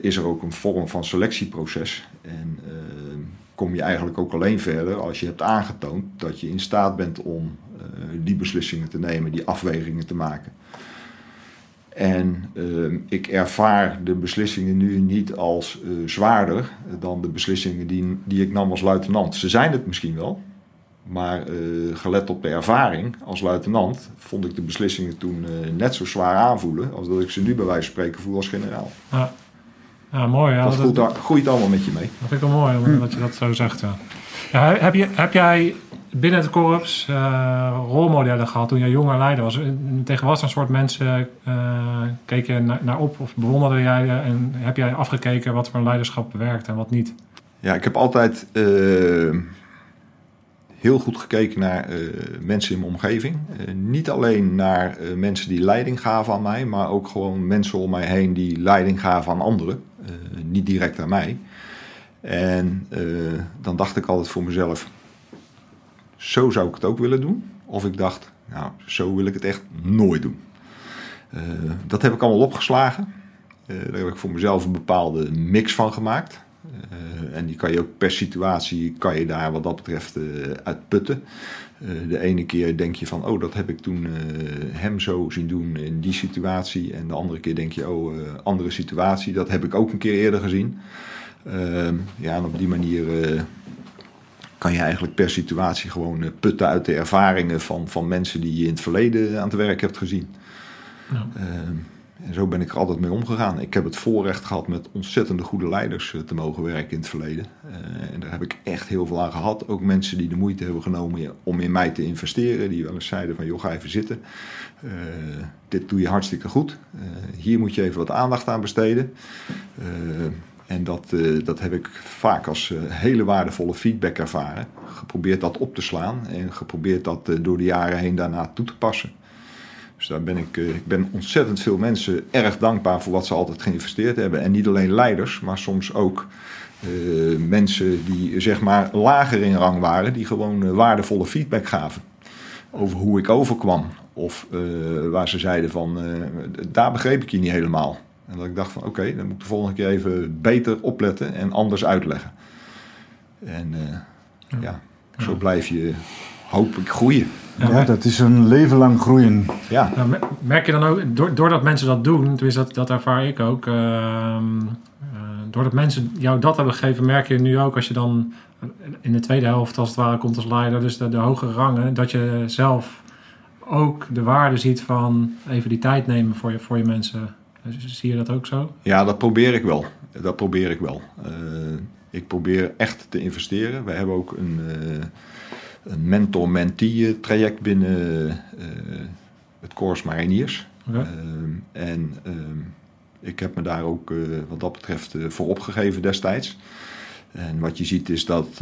is er ook een vorm van selectieproces. En kom je eigenlijk ook alleen verder als je hebt aangetoond dat je in staat bent om uh, die beslissingen te nemen, die afwegingen te maken. En ik ervaar de beslissingen nu niet als zwaarder dan de beslissingen die, die ik nam als luitenant. Ze zijn het misschien wel, maar gelet op de ervaring als luitenant vond ik de beslissingen toen net zo zwaar aanvoelen als dat ik ze nu bij wijze van spreken voel als generaal. Ja. Ja, mooi. Ja, dat, dat groeit, groeit, allemaal met je mee. Dat vind ik wel mooi hm. dat je dat zo zegt. Ja. ja heb, je, heb jij binnen het korps uh, rolmodellen gehad toen jij jonger leider was? Tegen wat voor soort mensen keek je naar, naar, op of bewonderde jij en heb jij afgekeken wat voor leiderschap werkt en wat niet? Ja, ik heb altijd heel goed gekeken naar mensen in mijn omgeving. niet alleen naar mensen die leiding gaven aan mij, maar ook gewoon mensen om mij heen die leiding gaven aan anderen. niet direct aan mij. En dan dacht ik altijd voor mezelf, zo zou ik het ook willen doen. Of ik dacht, nou, zo wil ik het echt nooit doen. Dat heb ik allemaal opgeslagen. Uh, daar heb ik voor mezelf een bepaalde mix van gemaakt. Uh, en die kan je ook per situatie, kan je daar wat dat betreft uitputten. de ene keer denk je van, oh, dat heb ik toen hem zo zien doen in die situatie. En de andere keer denk je, oh, andere situatie, dat heb ik ook een keer eerder gezien. ja, en op die manier kan je eigenlijk per situatie gewoon eh, putten uit de ervaringen van, van mensen die je in het verleden aan het werk hebt gezien. Ja. Ehm, en zo ben ik er altijd mee omgegaan. Ik heb het voorrecht gehad met ontzettende goede leiders eh, te mogen werken in het verleden. Eh, en daar heb ik echt heel veel aan gehad. Ook mensen die de moeite hebben genomen om in mij te investeren. Die wel eens zeiden van, joh, ga even zitten. dit doe je hartstikke goed. hier moet je even wat aandacht aan besteden. En dat, dat heb ik vaak als hele waardevolle feedback ervaren. Geprobeerd dat op te slaan en geprobeerd dat door de jaren heen daarna toe te passen. Dus daar ben ik, ik ben ontzettend veel mensen erg dankbaar voor wat ze altijd geïnvesteerd hebben. En niet alleen leiders, maar soms ook mensen die zeg maar lager in rang waren, die gewoon waardevolle feedback gaven. Over hoe ik overkwam. Of waar ze zeiden van, daar begreep ik je niet helemaal. En dat ik dacht van oké, dan moet ik de volgende keer even beter opletten en anders uitleggen. En ja. ja. zo blijf je hopelijk groeien. Ja, dat is een leven lang groeien. Ja. Nou, merk je dan ook, doordat mensen dat doen, tenminste dat, dat ervaar ik ook, uh, uh, doordat mensen jou dat hebben gegeven, merk je nu ook als je dan in de tweede helft als het ware komt als leider, dus de, de hogere rangen, dat je zelf ook de waarde ziet van even die tijd nemen voor je, voor je mensen. Zie je dat ook zo? Ja, dat probeer ik wel. Dat probeer ik wel. Uh, ik probeer echt te investeren. We hebben ook een, uh, een mentor-mentee traject binnen uh, het Corps Mariniers. Okay. en ik heb me daar ook wat dat betreft voor opgegeven destijds. En wat je ziet is dat,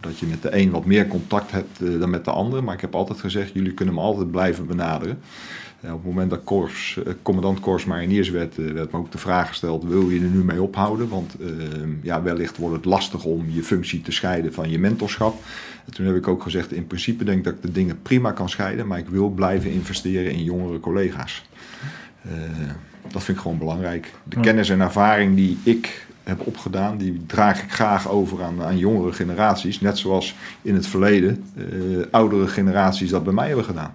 dat je met de een wat meer contact hebt dan met de ander. Maar ik heb altijd gezegd, jullie kunnen me altijd blijven benaderen op het moment dat Kors, eh, commandant Kors Mariniers werd, eh, werd me ook de vraag gesteld: wil je er nu mee ophouden? Want ehm, ja, wellicht wordt het lastig om je functie te scheiden van je mentorschap. En toen heb ik ook gezegd: in principe denk ik dat ik de dingen prima kan scheiden, maar ik wil blijven investeren in jongere collega's. Uh, dat vind ik gewoon belangrijk. De kennis en ervaring die ik heb opgedaan, die draag ik graag over aan, aan jongere generaties. Net zoals in het verleden uh, oudere generaties dat bij mij hebben gedaan.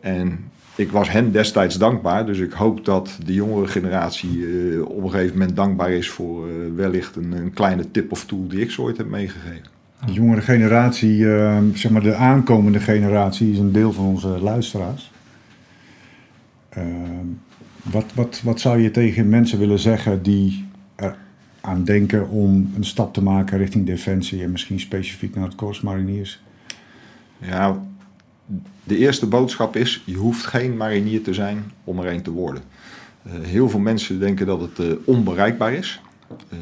En ik was hen destijds dankbaar. Dus ik hoop dat de jongere generatie uh, op een gegeven moment dankbaar is voor uh, wellicht een, een, kleine tip of tool die ik zo ooit heb meegegeven. De jongere generatie, uh, zeg maar de aankomende generatie, is een deel van onze luisteraars. Ehm, wat, wat, wat zou je tegen mensen willen zeggen die er aan denken om een stap te maken richting defensie en misschien specifiek naar het Corps Mariniers? Ja, de eerste boodschap is: je hoeft geen marinier te zijn om er een te worden. Eh, heel veel mensen denken dat het eh, onbereikbaar is. Eh,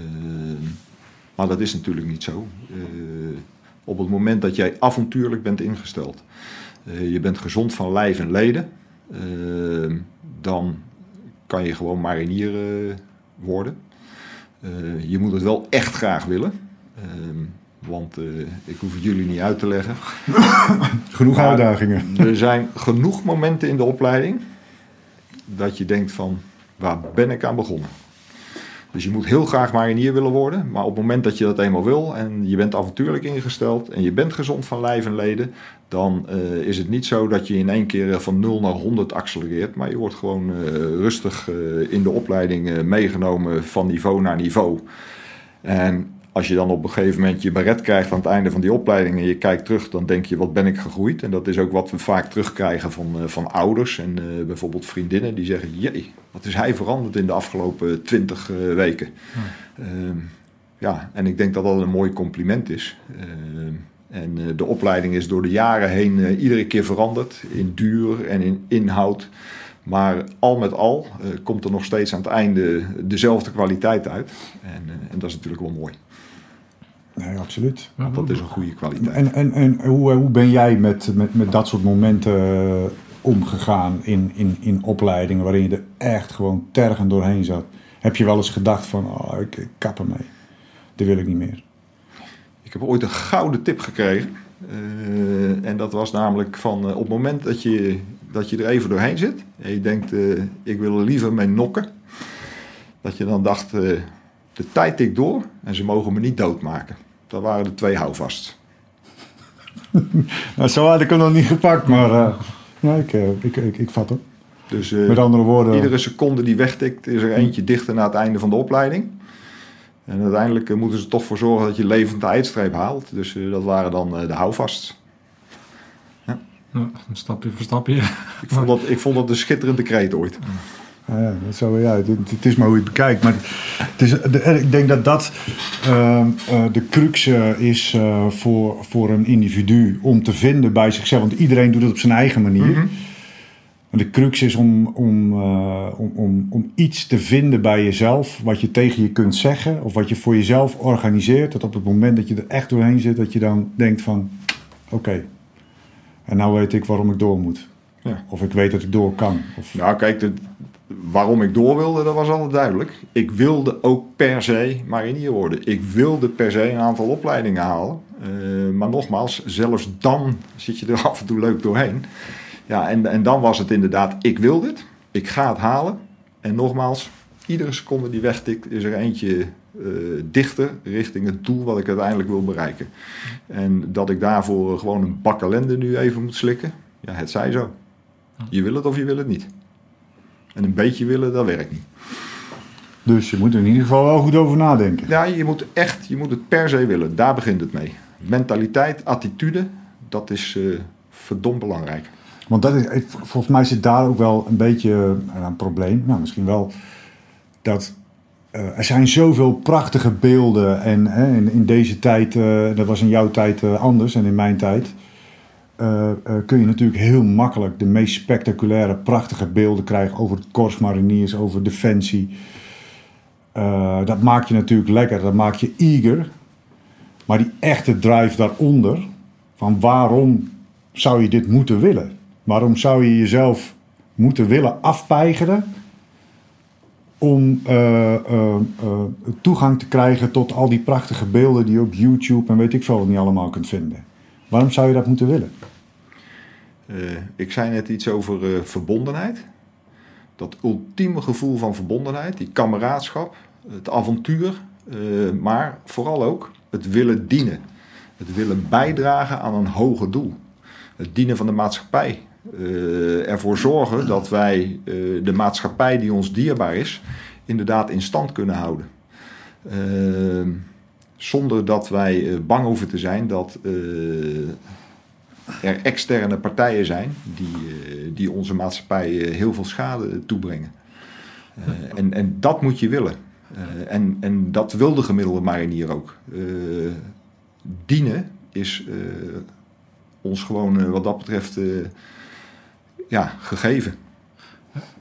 maar dat is natuurlijk niet zo. Op het moment dat jij avontuurlijk bent ingesteld, je bent gezond van lijf en leden, dan kan je gewoon marinier worden. Je moet het wel echt graag willen. Want eh, ik hoef het jullie niet uit te leggen. Genoeg Maar uitdagingen. Er zijn genoeg momenten in de opleiding dat je denkt van waar ben ik aan begonnen? Dus je moet heel graag marinier willen worden, maar op het moment dat je dat eenmaal wil en je bent avontuurlijk ingesteld en je bent gezond van lijf en leden, dan eh, is het niet zo dat je in één keer van 0 naar 100 accelereert, maar je wordt gewoon eh, rustig eh, in de opleiding eh, meegenomen van niveau naar niveau. En als je dan op een gegeven moment je beret krijgt aan het einde van die opleiding en je kijkt terug, dan denk je, wat ben ik gegroeid? En dat is ook wat we vaak terugkrijgen van, eh, van ouders en eh, bijvoorbeeld vriendinnen die zeggen, jee, wat is hij veranderd in de afgelopen twintig weken? Ehm, ja, en ik denk dat dat een mooi compliment is. Ehm, en de opleiding is door de jaren heen iedere keer veranderd in duur en in inhoud. Maar al met al komt er nog steeds aan het einde dezelfde kwaliteit uit. En, en dat is natuurlijk wel mooi. Nee, absoluut. Want dat is een goede kwaliteit. En, en, en hoe, hoe ben jij met, met, met dat soort momenten eh, omgegaan in, in, in opleidingen waarin je er echt gewoon tergend doorheen zat? Heb je wel eens gedacht van, oh, ik, ik kap ermee. Dat wil ik niet meer. Ik heb ooit een gouden tip gekregen. Eh, en dat was namelijk van eh, op het moment dat je, dat je er even doorheen zit. En je denkt, eh, ik wil er liever mee nokken. Dat je dan dacht, eh, de tijd tikt door en ze mogen me niet doodmaken. Dat waren de twee houvasts. Nou, zo had ik hem nog niet gepakt, maar eh, ja, ik, eh, ik, ik, ik vat hem. Dus eh, Met andere woorden, iedere seconde die wegtikt is er eentje dichter naar het einde van de opleiding. En uiteindelijk moeten ze er toch voor zorgen dat je levend de eindstreep haalt. Dus eh, dat waren dan eh, de houvasts. Ja, stapje voor stapje. Ik vond dat, ik vond dat een schitterende kreet ooit. Ja, ja, dat zo, ja, het, het is maar hoe je het bekijkt. Maar het is, de- ik denk dat dat ehm, eh, de crux eh, is eh, voor, voor een individu om te vinden bij zichzelf. Want iedereen doet het op zijn eigen manier. En de crux is om, om, om, om, om iets te vinden bij jezelf. Wat je tegen je kunt zeggen. Of wat je voor jezelf organiseert. Dat op het moment dat je er echt doorheen zit. Dat je dan denkt van oké. en nou weet ik waarom ik door moet. Ja. Of ik weet dat ik door kan. Of, Nou, kijk, de, waarom ik door wilde, dat was altijd duidelijk. Ik wilde ook per se marinier worden. Ik wilde per se een aantal opleidingen halen. Eh, maar nogmaals, zelfs dan zit je er af en toe leuk doorheen. Ja, en, en dan was het inderdaad, ik wil dit. Ik ga het halen. En nogmaals, iedere seconde die wegtikt, is er eentje eh, dichter richting het doel wat ik uiteindelijk wil bereiken. En dat ik daarvoor gewoon een bak ellende nu even moet slikken, ja, het zij zo. Je wil het of je wil het niet. En een beetje willen, dat werkt niet. Dus je moet er in ieder geval wel goed over nadenken. Ja, je moet echt, je moet het per se willen. Daar begint het mee. Mentaliteit, attitude, dat is eh verdomd belangrijk. Want dat is, volgens mij zit daar ook wel een beetje eh, een probleem. Nou, misschien wel dat eh, er zijn zoveel prachtige beelden. En hè, in, in deze tijd, dat was in jouw tijd anders en in mijn tijd. Eh, eh, kun je natuurlijk heel makkelijk de meest spectaculaire, prachtige beelden krijgen over het Mariniers, over defensie. Eh, dat maakt je natuurlijk lekker, dat maakt je eager. Maar die echte drive daaronder, van waarom zou je dit moeten willen? Waarom zou je jezelf moeten willen afpeigeren om toegang te krijgen tot al die prachtige beelden die je op YouTube en weet ik veel niet allemaal kunt vinden? Waarom zou je dat moeten willen? Eh, ik zei net iets over eh, verbondenheid. Dat ultieme gevoel van verbondenheid, die kameraadschap, het avontuur, eh, maar vooral ook het willen dienen. Het willen bijdragen aan een hoger doel. Het dienen van de maatschappij. Ervoor zorgen dat wij de maatschappij die ons dierbaar is, inderdaad in stand kunnen houden. Eh, zonder dat wij eh, bang hoeven te zijn dat eh, er externe partijen zijn die, die onze maatschappij heel veel schade toebrengen. en, en dat moet je willen. en, en dat wil de gemiddelde marinier ook. dienen is ons gewoon wat dat betreft ja, gegeven.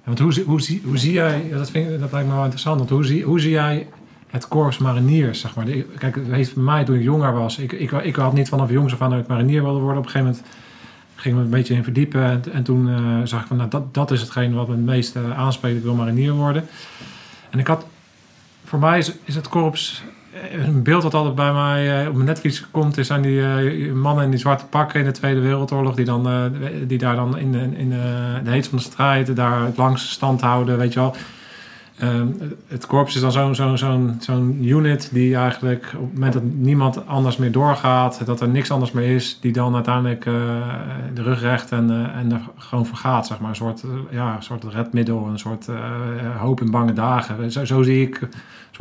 Want hoe, hoe, zie, hoe zie jij, dat, dat lijkt me wel interessant, want hoe zie, hoe zie jij het korps mariniers, zeg maar? Kijk, het heeft voor mij toen ik jonger was, ik, ik, ik had niet vanaf jongs af aan dat ik marinier wilde worden. Op een gegeven moment ging me een beetje in verdiepen en, en toen uh, zag ik van, nou, dat, dat is hetgeen wat me het meest uh, aanspreekt, ik wil marinier worden. En ik had, voor mij is, is het korps een beeld dat altijd bij mij uh, op mijn netvlies komt, is aan die mannen in die zwarte pakken in de Tweede Wereldoorlog, die, dan, die daar dan in, in, de heet van de strijd daar het langste stand houden, weet je wel. Ehm, het korps is dan zo'n unit die eigenlijk op het moment dat niemand anders meer doorgaat, dat er niks anders meer is, die dan uiteindelijk de rug recht en, en er gewoon vergaat, zeg maar. Een soort, ja, een soort redmiddel, een soort hoop in bange dagen. Zo, zie ik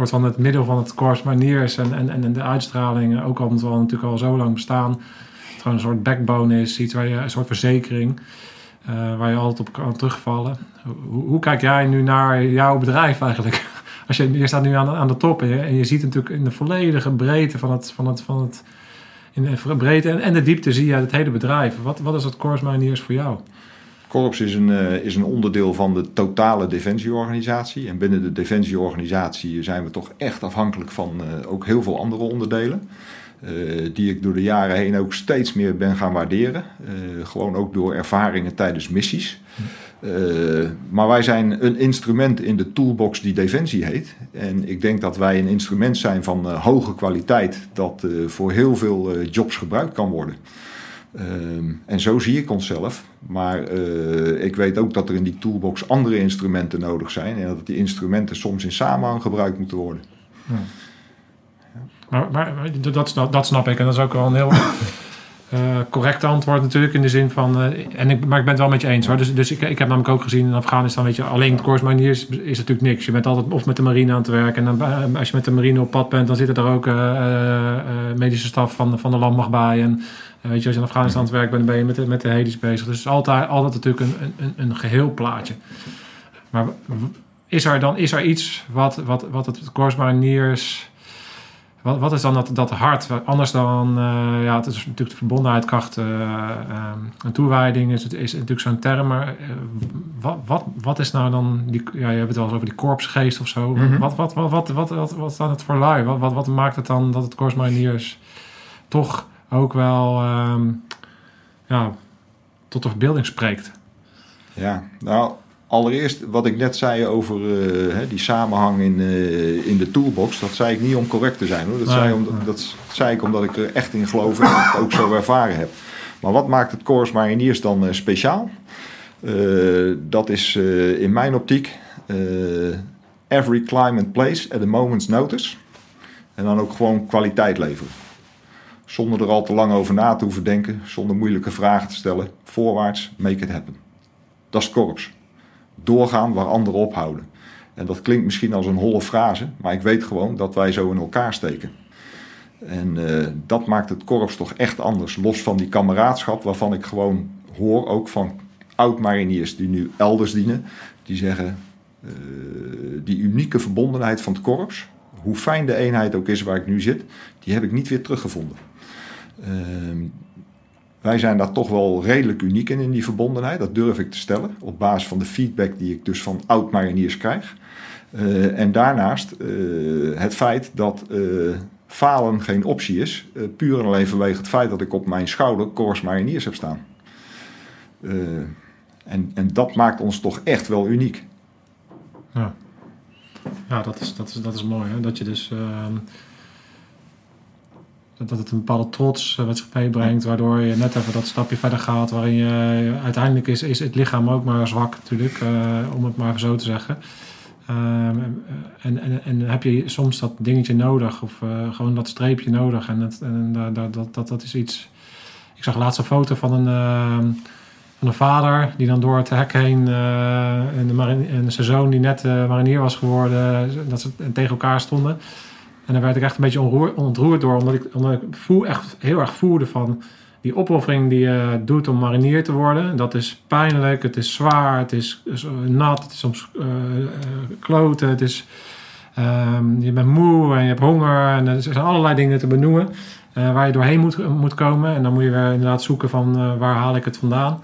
soort van het middel van het Corps Mariniers en, en, en de uitstraling, ook al omdat we natuurlijk al zo lang bestaan, gewoon een soort backbone is, iets waar je, een soort verzekering, uh, waar je altijd op kan terugvallen. Hoe, hoe, kijk jij nu naar jouw bedrijf eigenlijk? Als je, je staat nu aan, aan de top en je, en je ziet natuurlijk in de volledige breedte van het, van het, van het in de breedte en, en de diepte zie je het hele bedrijf. Wat, wat is het Corps Mariniers voor jou? Korps is een, uh, is een onderdeel van de totale defensieorganisatie. En binnen de defensieorganisatie zijn we toch echt afhankelijk van uh, ook heel veel andere onderdelen. Uh, die ik door de jaren heen ook steeds meer ben gaan waarderen. gewoon ook door ervaringen tijdens missies. maar wij zijn een instrument in de toolbox die Defensie heet. En ik denk dat wij een instrument zijn van hoge kwaliteit dat voor heel veel jobs gebruikt kan worden. Ehm, en zo zie ik onszelf. Maar ik weet ook dat er in die toolbox andere instrumenten nodig zijn. En dat die instrumenten soms in samenhang gebruikt moeten worden. Maar, maar dat, dat, snap ik. En dat is ook wel een heel uh, correct antwoord natuurlijk. In de zin van... Uh, en ik, maar ik ben het wel met je eens hoor. Dus, dus ik, ik heb namelijk ook gezien in Afghanistan... Weet je, alleen het is, is natuurlijk niks. Je bent altijd of met de marine aan het werken. En dan, als je met de marine op pad bent... dan zitten er ook medische staf van, van de landmacht bij. En weet je, als je in Afghanistan aan het werk bent, dan ben je met de, met de helis bezig. Dus het is altijd, altijd natuurlijk een, een, een geheel plaatje. Maar is er dan is er iets wat, wat, wat het Corps Mariniers... Wat, wat is dan dat, dat hart? Anders dan, uh, ja, het is natuurlijk de verbondenheid, kracht uh, uh, en toewijding is, het, is natuurlijk zo'n term. Maar wat, wat, wat is nou dan, die, ja, je hebt het wel eens over die korpsgeest of zo. Mm -hmm. wat, wat, wat, wat, wat, wat, wat is dan het voor lui? Wat, wat, wat maakt het dan dat het Corps Mariniers toch ook wel um, ja, tot de verbeelding spreekt. Ja, nou, allereerst wat ik net zei over uh, die samenhang in, uh, in de toolbox, dat zei ik niet om correct te zijn hoor. Dat, nee, zei, nee. dat zei ik omdat ik er echt in geloof en het ook zo ervaren heb. Maar wat maakt het Corps Mariniers dan uh, speciaal? dat is in mijn optiek every climb and place at a moment's notice. En dan ook gewoon kwaliteit leveren. Zonder er al te lang over na te hoeven denken, zonder moeilijke vragen te stellen. Voorwaarts, make it happen. Dat is korps. Doorgaan waar anderen ophouden. En dat klinkt misschien als een holle frase, maar ik weet gewoon dat wij zo in elkaar steken. En uh, dat maakt het korps toch echt anders. Los van die kameraadschap waarvan ik gewoon hoor, ook van oud-mariniers die nu elders dienen. Die zeggen, uh, die unieke verbondenheid van het korps, hoe fijn de eenheid ook is waar ik nu zit, die heb ik niet weer teruggevonden. Uh, wij zijn daar toch wel redelijk uniek in, in die verbondenheid. Dat durf ik te stellen. Op basis van de feedback die ik dus van oud-mariniers krijg. Uh, en daarnaast uh, het feit dat uh, falen geen optie is. puur en alleen vanwege het feit dat ik op mijn schouder Corps Mariniers heb staan. en, en dat maakt ons toch echt wel uniek. Ja, ja dat, is, dat, is, dat is mooi. Hè? Dat je dus ehm, dat het een bepaalde trots met zich meebrengt, waardoor je net even dat stapje verder gaat, waarin je uiteindelijk is, is het lichaam ook maar zwak natuurlijk, uh, om het maar zo te zeggen. Um, en, en, en heb je soms dat dingetje nodig, of gewoon dat streepje nodig. En, het, en dat, dat, dat, is iets. Ik zag laatst een foto van een, uh, van een vader die dan door het hek heen en, de en zijn zoon die net marinier was geworden, dat ze tegen elkaar stonden. En daar werd ik echt een beetje ontroerd door, omdat ik, omdat ik voel, echt heel erg voelde van... die opoffering die je doet om marinier te worden, dat is pijnlijk, het is zwaar, het is nat, het is soms uh, kloten, het is, ehm, je bent moe en je hebt honger en er zijn allerlei dingen te benoemen waar je doorheen moet, moet komen. En dan moet je weer inderdaad zoeken van waar haal ik het vandaan.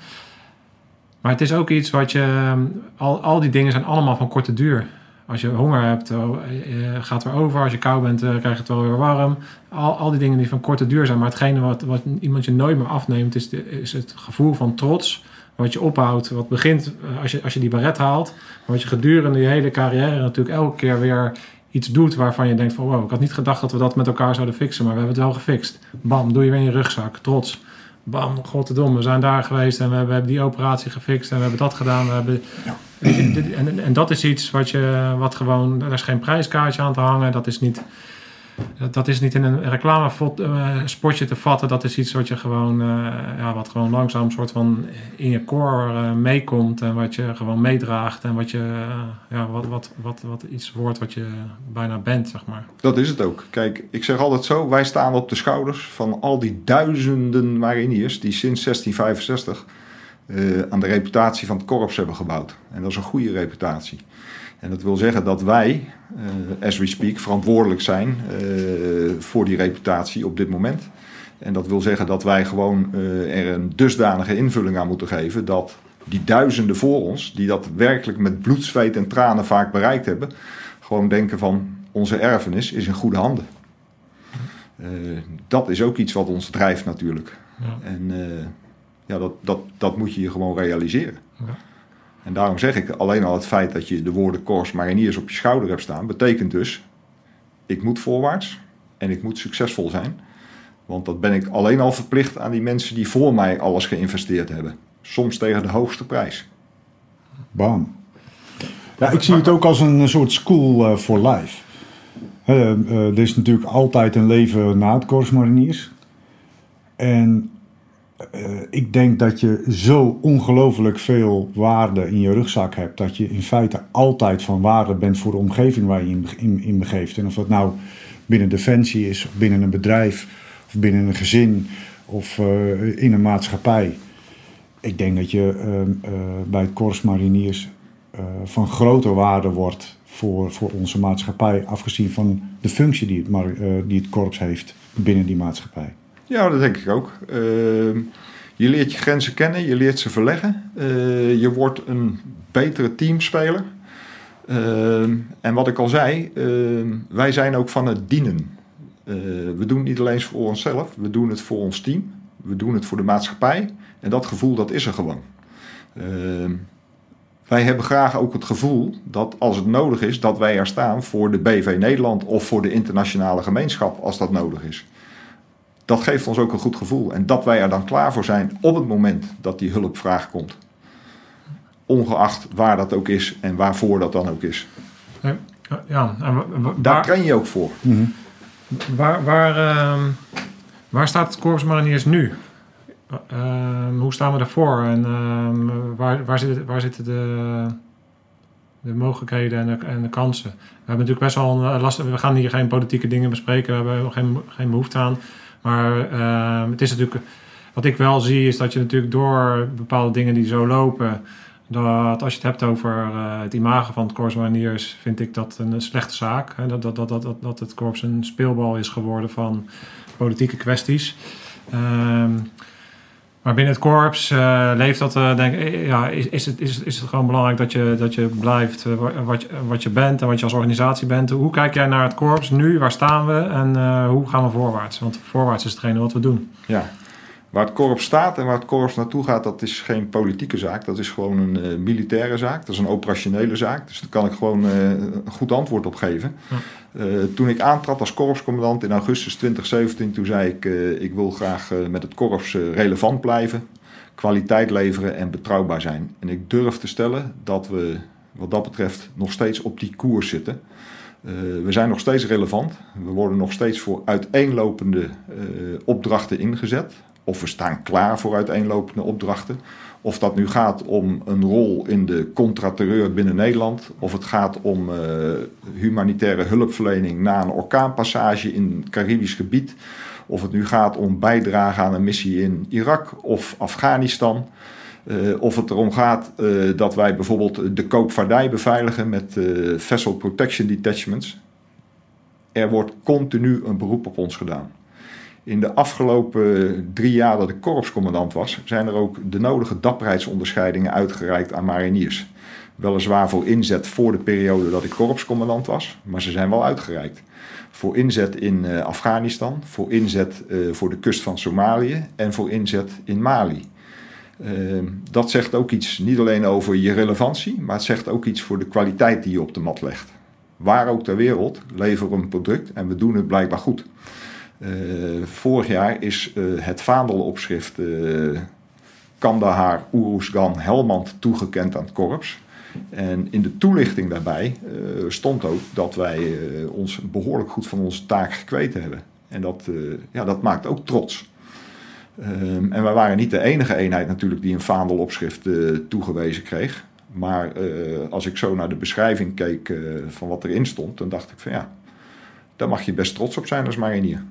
Maar het is ook iets wat je, ehm, al, al die dingen zijn allemaal van korte duur. Als je honger hebt, oh, gaat er over. Als je koud bent, krijg je het wel weer warm. Al, al die dingen die van korte duur zijn. Maar hetgene wat, wat iemand je nooit meer afneemt, is, is het gevoel van trots. Wat je ophoudt, wat begint als je, als je die baret haalt. Wat je gedurende je hele carrière natuurlijk elke keer weer iets doet waarvan je denkt van wow, ik had niet gedacht dat we dat met elkaar zouden fixen, maar we hebben het wel gefixt. Bam, doe je weer in je rugzak, trots bam, godverdomme, we zijn daar geweest en we hebben die operatie gefixt en we hebben dat gedaan. We hebben, en, en, dat is iets wat je, wat gewoon, er is geen prijskaartje aan te hangen, dat is niet dat is niet in een reclamespotje te vatten. Dat is iets wat je gewoon, uh, ja, wat gewoon langzaam soort van in je core uh, meekomt. En wat je gewoon meedraagt. En wat je, ja, wat, wat, wat, wat iets wordt wat je bijna bent, zeg maar. Dat is het ook. Kijk, ik zeg altijd zo, wij staan op de schouders van al die duizenden mariniers die sinds 1665 aan de reputatie van het korps hebben gebouwd. En dat is een goede reputatie. En dat wil zeggen dat wij, uh, as we speak, verantwoordelijk zijn uh, voor die reputatie op dit moment. En dat wil zeggen dat wij gewoon er een dusdanige invulling aan moeten geven dat die duizenden voor ons, die dat werkelijk met bloed, zweet en tranen vaak bereikt hebben, gewoon denken van onze erfenis is in goede handen. dat is ook iets wat ons drijft natuurlijk. Ja. En ja, dat, dat, dat moet je je gewoon realiseren. Ja. En daarom zeg ik alleen al het feit dat je de woorden Kors Mariniers op je schouder hebt staan, betekent dus: ik moet voorwaarts en ik moet succesvol zijn. Want dat ben ik alleen al verplicht aan die mensen die voor mij alles geïnvesteerd hebben. Soms tegen de hoogste prijs. Bam. Ja, ik zie het ook als een soort school uh, for life. Uh, uh, er is natuurlijk altijd een leven na het Corps Mariniers. En uh, ik denk dat je zo ongelooflijk veel waarde in je rugzak hebt. Dat je in feite altijd van waarde bent voor de omgeving waar je in, in, begeeft. En of dat nou binnen defensie is, of binnen een bedrijf, of binnen een gezin, of uh, in een maatschappij. Ik denk dat je uh, bij het Corps Mariniers van grote waarde wordt voor, voor onze maatschappij. Afgezien van de functie die het, die het korps heeft binnen die maatschappij. Ja, dat denk ik ook. Ehm, je leert je grenzen kennen, je leert ze verleggen. Uh, je wordt een betere teamspeler. Ehm, en wat ik al zei, ehm, wij zijn ook van het dienen. Uh, we doen het niet alleen voor onszelf, we doen het voor ons team. We doen het voor de maatschappij. En dat gevoel, dat is er gewoon. wij hebben graag ook het gevoel dat als het nodig is, dat wij er staan voor de BV Nederland of voor de internationale gemeenschap als dat nodig is dat geeft ons ook een goed gevoel. En dat wij er dan klaar voor zijn op het moment dat die hulpvraag komt. Ongeacht waar dat ook is en waarvoor dat dan ook is. Ja, en Daar train je ook voor. Mm -hmm. Waar, waar, uh, waar staat het Corps Mariniers nu? Uh, hoe staan we daarvoor? En uh, waar, waar, zitten, waar zitten de, de mogelijkheden en de, en de kansen? We hebben natuurlijk best wel een lastig... We gaan hier geen politieke dingen bespreken. We hebben geen, geen behoefte aan. Maar uh, het is natuurlijk, wat ik wel zie, is dat je natuurlijk door bepaalde dingen die zo lopen, dat als je het hebt over uh, het imago van het Corps Mariniers, vind ik dat een slechte zaak. Hè? Dat, dat, dat, dat, dat het Corps een speelbal is geworden van politieke kwesties. Uh, maar binnen het korps uh, leeft dat, uh, denk ik, ja, is, is, het, is, is het gewoon belangrijk dat je, dat je blijft uh, wat, wat je bent en wat je als organisatie bent. Hoe kijk jij naar het korps nu? Waar staan we en hoe gaan we voorwaarts? Want voorwaarts is hetgene wat we doen. Ja, Waar het korps staat en waar het korps naartoe gaat, dat is geen politieke zaak. Dat is gewoon een uh, militaire zaak. Dat is een operationele zaak. Dus daar kan ik gewoon uh, een goed antwoord op geven. Uh, toen ik aantrad als korpscommandant in augustus 2017, toen zei ik: Ik wil graag met het korps relevant blijven, kwaliteit leveren en betrouwbaar zijn. En ik durf te stellen dat we wat dat betreft nog steeds op die koers zitten. we zijn nog steeds relevant. We worden nog steeds voor uiteenlopende opdrachten ingezet. Of we staan klaar voor uiteenlopende opdrachten. Of dat nu gaat om een rol in de contraterreur binnen Nederland. Of het gaat om uh, humanitaire hulpverlening na een orkaanpassage in het Caribisch gebied. Of het nu gaat om bijdrage aan een missie in Irak of Afghanistan. Uh, of het erom gaat uh, dat wij bijvoorbeeld de koopvaardij beveiligen met Vessel Protection Detachments. Er wordt continu een beroep op ons gedaan. In de afgelopen drie jaar dat ik korpscommandant was, zijn er ook de nodige dapperheidsonderscheidingen uitgereikt aan mariniers. Weliswaar voor inzet voor de periode dat ik korpscommandant was, maar ze zijn wel uitgereikt. Voor inzet in uh, Afghanistan, voor inzet uh, voor de kust van Somalië en voor inzet in Mali. Uh, dat zegt ook iets niet alleen over je relevantie, maar het zegt ook iets voor de kwaliteit die je op de mat legt. Waar ook ter wereld leveren we een product en we doen het blijkbaar goed. Vorig jaar is het vaandelopschrift Kandahar, Uruzgan, Helmand toegekend aan het korps. En in de toelichting daarbij stond ook dat wij ons behoorlijk goed van onze taak gekweten hebben. En dat, ja, dat maakt ook trots. Um, en wij waren niet de enige eenheid natuurlijk die een vaandelopschrift toegewezen kreeg. Maar als ik zo naar de beschrijving keek van wat erin stond, dan dacht ik van ja, daar mag je best trots op zijn als marinier.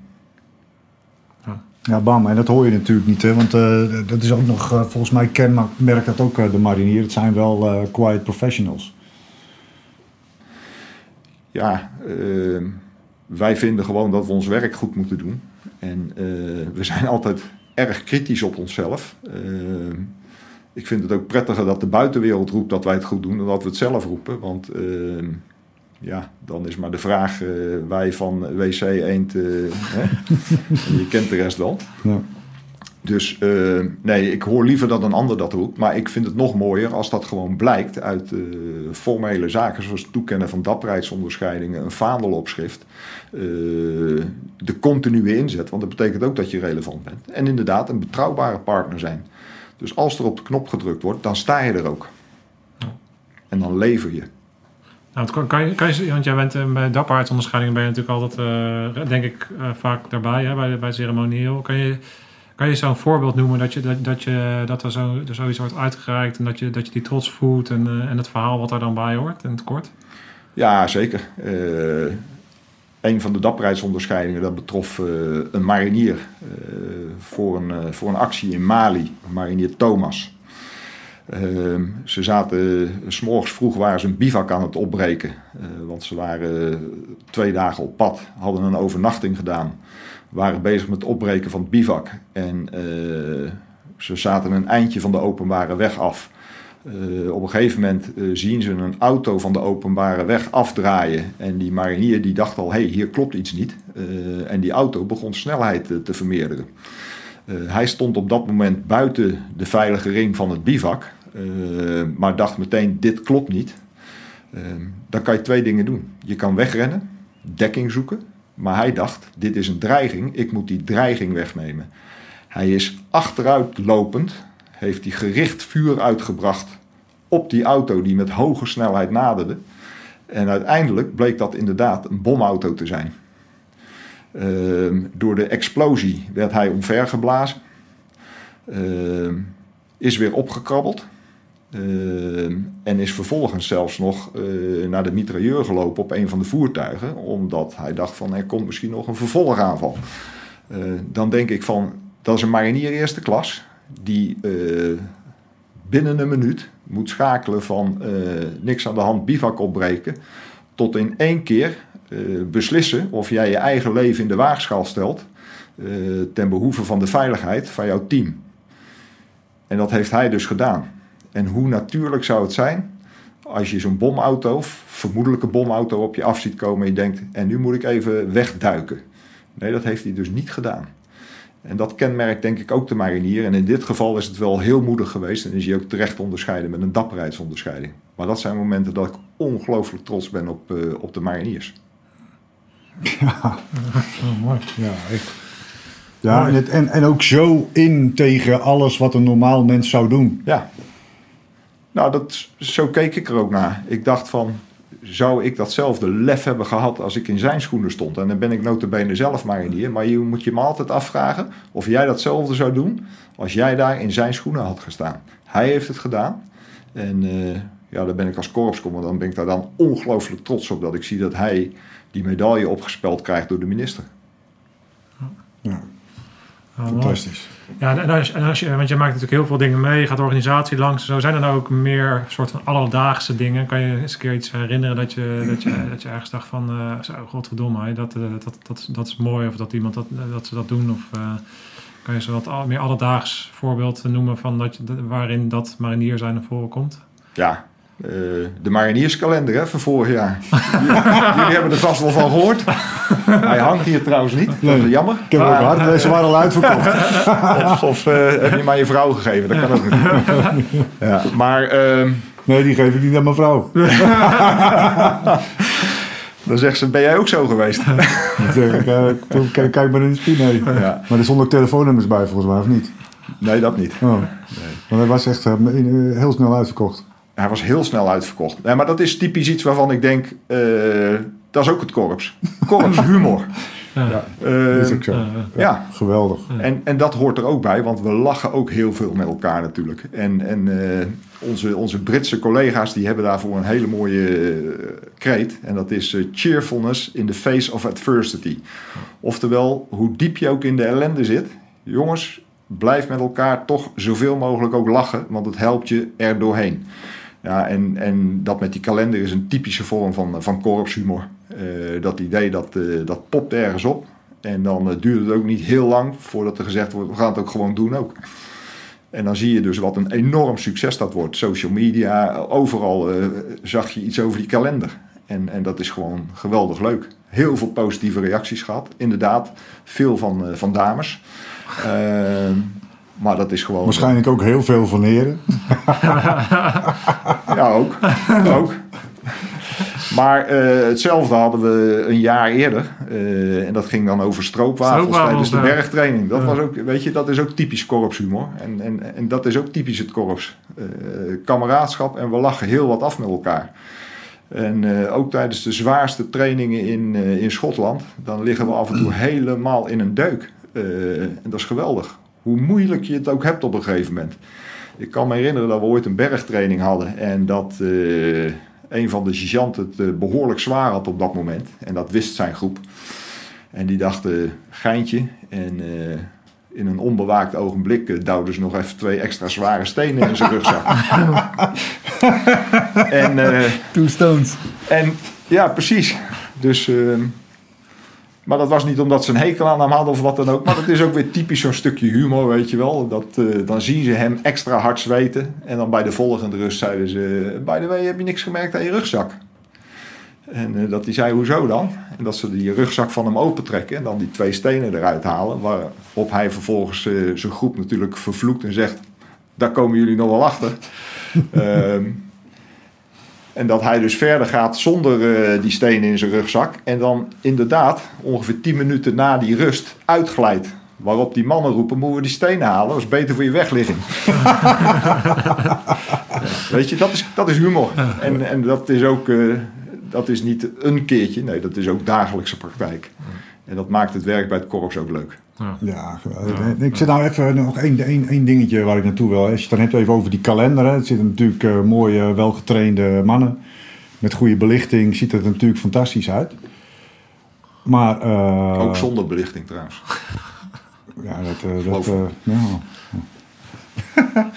Ja, bam. En dat hoor je natuurlijk niet, hè? want uh, dat is ook nog, uh, volgens mij kenmerkt dat ook uh, de marinier. Het zijn wel quiet professionals. Ja, wij vinden gewoon dat we ons werk goed moeten doen. En we zijn altijd erg kritisch op onszelf. ik vind het ook prettiger dat de buitenwereld roept dat wij het goed doen dan dat we het zelf roepen. Want ja, dan is maar de vraag, uh, wij van WC Eend, uh, je kent de rest wel. Ja. Dus uh, nee, ik hoor liever dat een ander dat roept. Maar ik vind het nog mooier als dat gewoon blijkt uit formele zaken, zoals het toekennen van dapperheidsonderscheidingen, een vaandelopschrift, de continue inzet, want dat betekent ook dat je relevant bent. En inderdaad een betrouwbare partner zijn. Dus als er op de knop gedrukt wordt, dan sta je er ook. En dan lever je. Nou, kan, kan, je, want jij bent uh, bij dapperheidsonderscheidingen ben je natuurlijk altijd, uh, denk ik, uh, vaak daarbij hè, bij, bij ceremonieel. Kan je, kan je zo'n voorbeeld noemen dat, je, dat, dat, je, dat er, zo, er zoiets wordt uitgereikt en dat je, dat je die trots voelt en, en het verhaal wat daar dan bij hoort in het kort? Ja, zeker. een van de dapperheidsonderscheidingen dat betrof een marinier voor, een, voor een actie in Mali, marinier Thomas. Uh, ze zaten, s'morgens vroeg waren ze een bivak aan het opbreken. Uh, want ze waren twee dagen op pad, hadden een overnachting gedaan. Waren bezig met het opbreken van het bivak. En ze zaten een eindje van de openbare weg af. op een gegeven moment zien ze een auto van de openbare weg afdraaien. En die marinier die dacht al, hé, hey, hier klopt iets niet. en die auto begon snelheid te vermeerderen. Uh, hij stond op dat moment buiten de veilige ring van het bivak, uh, maar dacht meteen: dit klopt niet. Uh, dan kan je twee dingen doen. Je kan wegrennen, dekking zoeken, maar hij dacht: dit is een dreiging, ik moet die dreiging wegnemen. Hij is achteruit lopend, heeft hij gericht vuur uitgebracht op die auto die met hoge snelheid naderde. En uiteindelijk bleek dat inderdaad een bomauto te zijn. Uh, door de explosie werd hij omvergeblazen. Uh, is weer opgekrabbeld. Uh, en is vervolgens zelfs nog uh, naar de mitrailleur gelopen op een van de voertuigen. Omdat hij dacht van er komt misschien nog een vervolgaanval. dan denk ik van dat is een marinier eerste klas. Die binnen een minuut moet schakelen van niks aan de hand bivak opbreken. Tot in één keer uh, beslissen of jij je eigen leven in de waagschaal stelt uh, ten behoeve van de veiligheid van jouw team. En dat heeft hij dus gedaan. En hoe natuurlijk zou het zijn als je zo'n bomauto, vermoedelijke bomauto, op je af ziet komen en je denkt: en nu moet ik even wegduiken. Nee, dat heeft hij dus niet gedaan. En dat kenmerkt denk ik ook de marinier. En in dit geval is het wel heel moedig geweest en is hij ook terecht onderscheiden met een dapperheidsonderscheiding. Maar dat zijn momenten dat ik ongelooflijk trots ben op, uh, op de mariniers. Ja, mooi. Ja, echt. Ja, en, het, en, en ook zo in tegen alles wat een normaal mens zou doen. Ja. Nou, dat, zo keek ik er ook naar. Ik dacht van, zou ik datzelfde lef hebben gehad als ik in zijn schoenen stond? En dan ben ik notabene zelf marinier. Maar je moet je me altijd afvragen of jij datzelfde zou doen als jij daar in zijn schoenen had gestaan. Hij heeft het gedaan. En uh, ja, daar ben ik als korpscommandant ben ik daar dan ongelooflijk trots op dat ik zie dat hij die medaille opgespeld krijgt door de minister. Ja, fantastisch. Ja, en als, en als je, want je maakt natuurlijk heel veel dingen mee. Je gaat de organisatie langs. Zo zijn er nou ook meer soort van alledaagse dingen. Kan je eens een keer iets herinneren dat je, dat je, dat je ergens dacht van... eh zo, godverdomme, dat, eh, dat, dat, dat is mooi. Of dat iemand dat, dat ze dat doen. Of eh, kan je zo wat meer alledaags voorbeeld noemen van dat je, waarin dat marinier zijn naar voren komt? Ja, eh, de marinierskalender hè, van vorig jaar. Jullie, hebben er vast wel van gehoord. Hij hangt hier trouwens niet. Dat is Nee. jammer. Ik heb ook hard, deze waren al uitverkocht. Of, of eh, heb je maar je vrouw gegeven? Dat kan ook niet. Ja, maar ehm, Nee, die geef ik niet aan mijn vrouw. dan zegt ze, ben jij ook zo geweest? Dan zeg ik, eh, kijk, kijk, kijk maar in de spie. Nee. Ja. Maar er stonden ook telefoonnummers bij volgens mij, of niet? Nee, dat niet. Oh. Want hij was echt heel snel uitverkocht. Hij was heel snel uitverkocht. Nee, maar dat is typisch iets waarvan ik denk, eh, dat is ook het korps. Korps humor. Ja. Eh, Dat is ook zo. Ja, ja, Geweldig. En, en dat hoort er ook bij, want we lachen ook heel veel met elkaar natuurlijk. En, en eh, onze, onze Britse collega's die hebben daarvoor een hele mooie kreet. En dat is cheerfulness in the face of adversity. Oftewel, hoe diep je ook in de ellende zit. Jongens, blijf met elkaar toch zoveel mogelijk ook lachen, want het helpt je er doorheen. Ja, en, en dat met die kalender is een typische vorm van, van korpshumor. Eh, dat idee dat, eh, dat popt ergens op. En dan eh, duurt het ook niet heel lang voordat er gezegd wordt, we gaan het ook gewoon doen ook. En dan zie je dus wat een enorm succes dat wordt. Social media, overal zag je iets over die kalender. En, en dat is gewoon geweldig leuk. Heel veel positieve reacties gehad. Inderdaad, veel van, van dames. Maar dat is gewoon... Waarschijnlijk ook heel veel van heren. Ja, ook. ook. Maar eh, hetzelfde hadden we een jaar eerder. eh, en dat ging dan over stroopwafels, Stroopwafels, tijdens de bergtraining. Dat, Ja. was ook, weet je, dat is ook typisch korpshumor. En, en, en dat is ook typisch het korps. Eh, kameraadschap en we lachen heel wat af met elkaar. En eh, ook tijdens de zwaarste trainingen in, eh, in Schotland, dan liggen we af en toe helemaal in een deuk. Eh, en dat is geweldig. Hoe moeilijk je het ook hebt op een gegeven moment. Ik kan me herinneren dat we ooit een bergtraining hadden en dat eh, een van de sergeanten het eh, behoorlijk zwaar had op dat moment. En dat wist zijn groep. En die dacht, eh, geintje. En in een onbewaakt ogenblik duwden ze nog even twee extra zware stenen in zijn rugzak. en, Two stones. en ja, precies. Dus, ehm, maar dat was niet omdat ze een hekel aan hem hadden of wat dan ook. Maar dat is ook weer typisch zo'n stukje humor, weet je wel. Dat, eh, dan zien ze hem extra hard zweten. En dan bij de volgende rust zeiden ze... By the way, heb je niks gemerkt aan je rugzak? En eh, dat hij zei, hoezo dan? En dat ze die rugzak van hem opentrekken en dan die twee stenen eruit halen. Waarop hij vervolgens eh, zijn groep natuurlijk vervloekt en zegt... Daar komen jullie nog wel achter. En dat hij dus verder gaat zonder eh, die stenen in zijn rugzak. En dan inderdaad, ongeveer 10 minuten na die rust, uitglijdt. Waarop die mannen roepen, moeten we die stenen halen? Dat is beter voor je wegligging. Weet je, dat is, dat is humor. En, en dat is ook, eh, dat is niet een keertje. Nee, dat is ook dagelijkse praktijk. En dat maakt het werk bij het korps ook leuk. Ja, geweldig. ik zit nou even nog één, één, één dingetje waar ik naartoe wil. Als je het dan hebt even over die kalender. Hè. Het zitten natuurlijk eh, mooie, welgetrainde mannen. Met goede belichting ziet het er natuurlijk fantastisch uit. Maar... eh, Ook zonder belichting trouwens. Ja, dat... eh, dat eh, ja.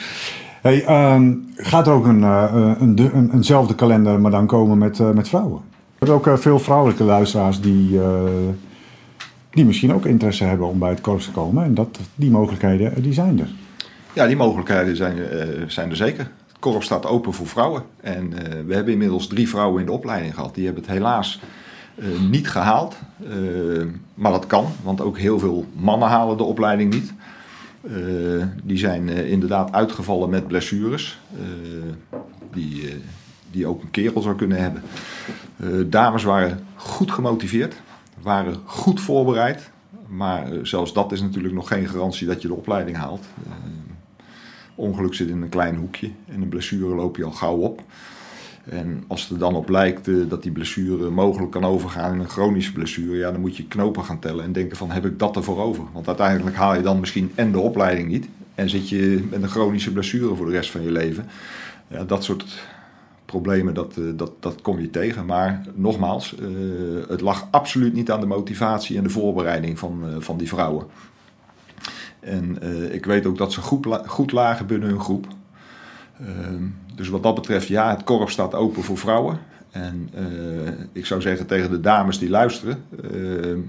hey, ehm, gaat er ook een, eh, een, een, eenzelfde kalender, maar dan komen met, eh, met vrouwen? Er zijn ook eh, veel vrouwelijke luisteraars die, eh, die misschien ook interesse hebben om bij het korps te komen. En dat, die mogelijkheden, eh, die zijn er. Ja, die mogelijkheden zijn, eh, zijn er zeker. Het korps staat open voor vrouwen. En eh, we hebben inmiddels drie vrouwen in de opleiding gehad. Die hebben het helaas niet gehaald. Eh, maar dat kan, want ook heel veel mannen halen de opleiding niet. Die zijn inderdaad uitgevallen met blessures. die, die ook een kerel zou kunnen hebben. Dames waren goed gemotiveerd. Waren goed voorbereid. Maar eh, zelfs dat is natuurlijk nog geen garantie dat je de opleiding haalt. Eh, ongeluk zit in een klein hoekje en een blessure loop je al gauw op. En als er dan op lijkt eh, dat die blessure mogelijk kan overgaan in een chronische blessure, ja, dan moet je knopen gaan tellen en denken van heb ik dat ervoor over? Want uiteindelijk haal je dan misschien en de opleiding niet en zit je met een chronische blessure voor de rest van je leven. Ja, dat soort problemen, dat, eh, dat, dat kom je tegen. Maar nogmaals, eh, het lag absoluut niet aan de motivatie en de voorbereiding van, eh, van die vrouwen. En ik weet ook dat ze goed, goed lagen binnen hun groep. Ehm, dus wat dat betreft, ja, het korps staat open voor vrouwen. En ik zou zeggen tegen de dames die luisteren,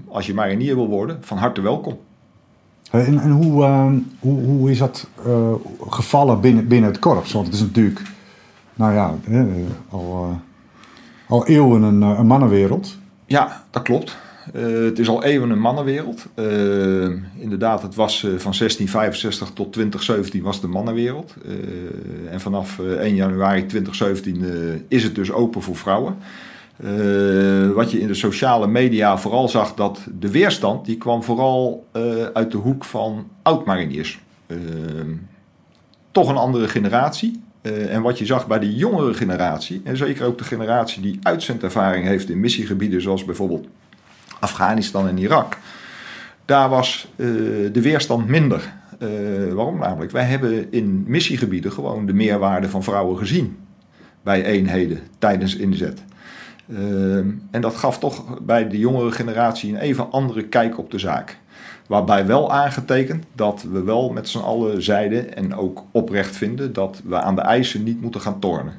als je marinier wil worden, van harte welkom. En, en hoe, hoe, hoe is dat gevallen binnen, binnen het korps? Want het is natuurlijk, nou ja, al, eh, al eeuwen een, eh, een mannenwereld. Ja, dat klopt. Eh, het is al eeuwen een mannenwereld. Inderdaad, het was van 1665 tot 2017 was de mannenwereld. En vanaf eh, 1 januari 2017 eh, is het dus open voor vrouwen. Wat je in de sociale media vooral zag, dat de weerstand die kwam vooral uit de hoek van oud-mariniers. Toch een andere generatie. Eh, en wat je zag bij de jongere generatie, en zeker ook de generatie die uitzendervaring heeft in missiegebieden zoals bijvoorbeeld Afghanistan en Irak, daar was eh, de weerstand minder. Eh, waarom namelijk? Wij hebben in missiegebieden gewoon de meerwaarde van vrouwen gezien bij eenheden tijdens inzet. En dat gaf toch bij de jongere generatie een even andere kijk op de zaak. Waarbij wel aangetekend dat we wel met z'n allen zeiden en ook oprecht vinden dat we aan de eisen niet moeten gaan tornen.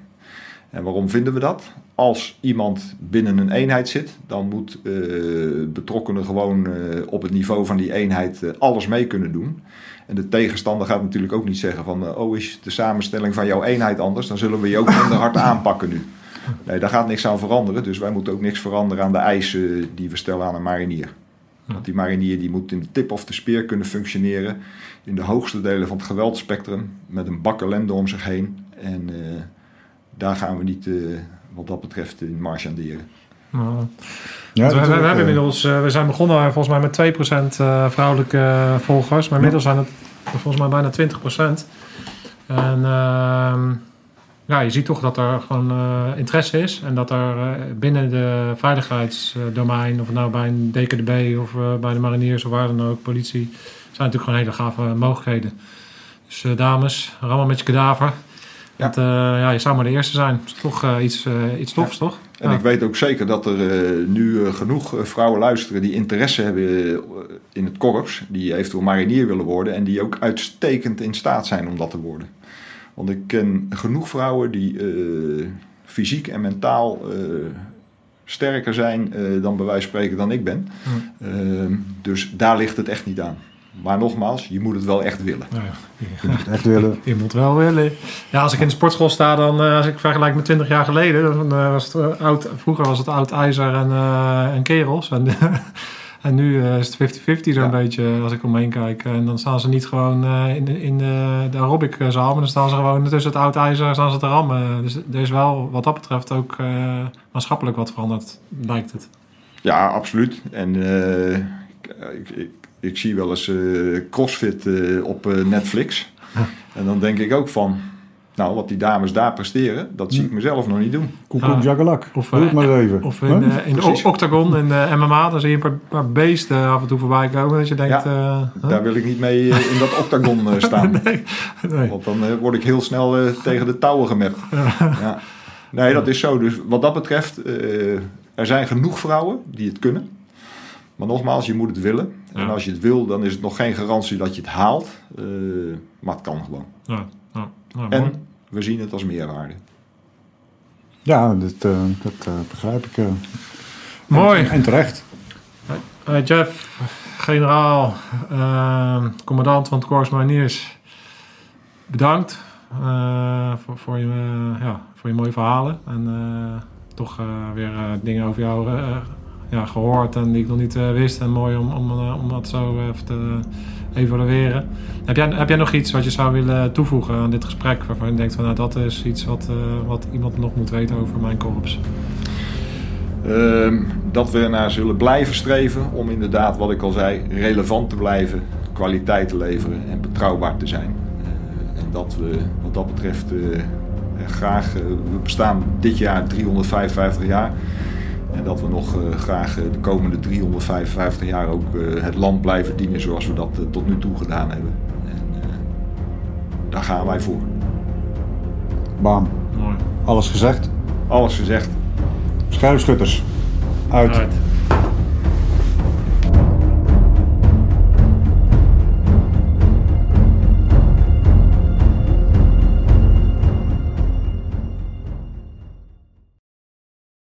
En waarom vinden we dat? Als iemand binnen een eenheid zit, dan moet eh betrokkenen gewoon eh, op het niveau van die eenheid eh, alles mee kunnen doen. En de tegenstander gaat natuurlijk ook niet zeggen van, oh is de samenstelling van jouw eenheid anders, dan zullen we je ook minder hard aanpakken nu. Nee, daar gaat niks aan veranderen, dus wij moeten ook niks veranderen aan de eisen die we stellen aan een marinier. Want die marinier die moet in de tip of de speer kunnen functioneren in de hoogste delen van het geweldspectrum met een bak ellende om zich heen. En eh, daar gaan we niet eh, wat dat betreft in marchanderen. Nou, Ja, Want we, we- we natuurlijk, hebben eh, inmiddels, we zijn begonnen volgens mij met 2% eh, vrouwelijke volgers, maar inmiddels zijn het volgens mij bijna 20%. En ehm, ja, je ziet toch dat er gewoon eh, interesse is en dat er eh, binnen de veiligheidsdomein, of nou bij een DKDB of eh, bij de mariniers of waar dan ook, politie, zijn natuurlijk gewoon hele gave mogelijkheden. Dus dames, rammen met je kadaver. Ja. Want, ja, je zou maar de eerste zijn. Dat is toch iets, iets tofs, toch? En Ja. ik weet ook zeker dat er nu genoeg vrouwen luisteren die interesse hebben in het korps. Die eventueel marinier willen worden en die ook uitstekend in staat zijn om dat te worden. Want ik ken genoeg vrouwen die eh, fysiek en mentaal eh, sterker zijn eh, dan bij wijze van spreken dan ik ben. Ehm, dus daar ligt het echt niet aan. Maar nogmaals, je moet het wel echt willen. Nou ja. je moet het echt willen. Je moet wel willen. Ja, als ik in de sportschool sta, dan eh, als ik vergelijk met 20 jaar geleden, dan was het oud, vroeger was het oud ijzer en, eh, en kerels. En, en nu eh, is het 50-50 zo'n Ja. beetje als ik om me heen kijk. En dan staan ze niet gewoon eh, in, de, in de, de aerobiczaal, maar dan staan ze gewoon tussen het oud ijzer staan ze te rammen. Dus er is wel wat dat betreft ook eh, maatschappelijk wat veranderd, lijkt het. Ja, absoluut. En eh, ik, ik, ik, zie wel eens eh, CrossFit eh, op eh, Netflix. En dan denk ik ook van, nou, wat die dames daar presteren, dat zie ik mezelf nog niet doen. Koekoek, Ah. Of, Doe het eh, maar even. Of in, Huh? eh, in de octagon, in de MMA, dan zie je een paar, paar beesten af en toe voorbij komen. Dat je denkt, Ja. eh, huh? Daar wil ik niet mee eh, in dat octagon eh, staan. nee, nee. Want dan eh, word ik heel snel eh, tegen de touwen gemapt. Ja. Nee, dat is zo. Dus wat dat betreft, eh, er zijn genoeg vrouwen die het kunnen. Maar nogmaals, je moet het willen. En als je het wil, dan is het nog geen garantie dat je het haalt. Eh, maar het kan gewoon. Ja, ja, mooi. En we zien het als meerwaarde. Ja, dat, eh, dat eh, begrijp ik. eh. Mooi. En, en terecht. Jeff, generaal, eh, commandant van het Corps Mariniers, bedankt eh, voor, voor, je, ja, voor je mooie verhalen. En eh, toch eh, weer eh, dingen over jou eh, ja, gehoord en die ik nog niet eh, wist. En mooi om, om, om dat zo even te evalueren. Heb jij, heb jij nog iets wat je zou willen toevoegen aan dit gesprek waarvan je denkt van nou dat is iets wat, eh, wat iemand nog moet weten over mijn korps? Ehm, dat we ernaar zullen blijven streven om inderdaad, wat ik al zei, relevant te blijven, kwaliteit te leveren en betrouwbaar te zijn. Eh, en dat we wat dat betreft eh, graag, we bestaan dit jaar 355 jaar. En dat we nog eh, graag eh, de komende 355 jaar ook eh, het land blijven dienen zoals we dat tot nu toe gedaan hebben. En eh, daar gaan wij voor. Bam. Mooi. Alles gezegd. Alles gezegd. Scherpschutters. Uit. Uit.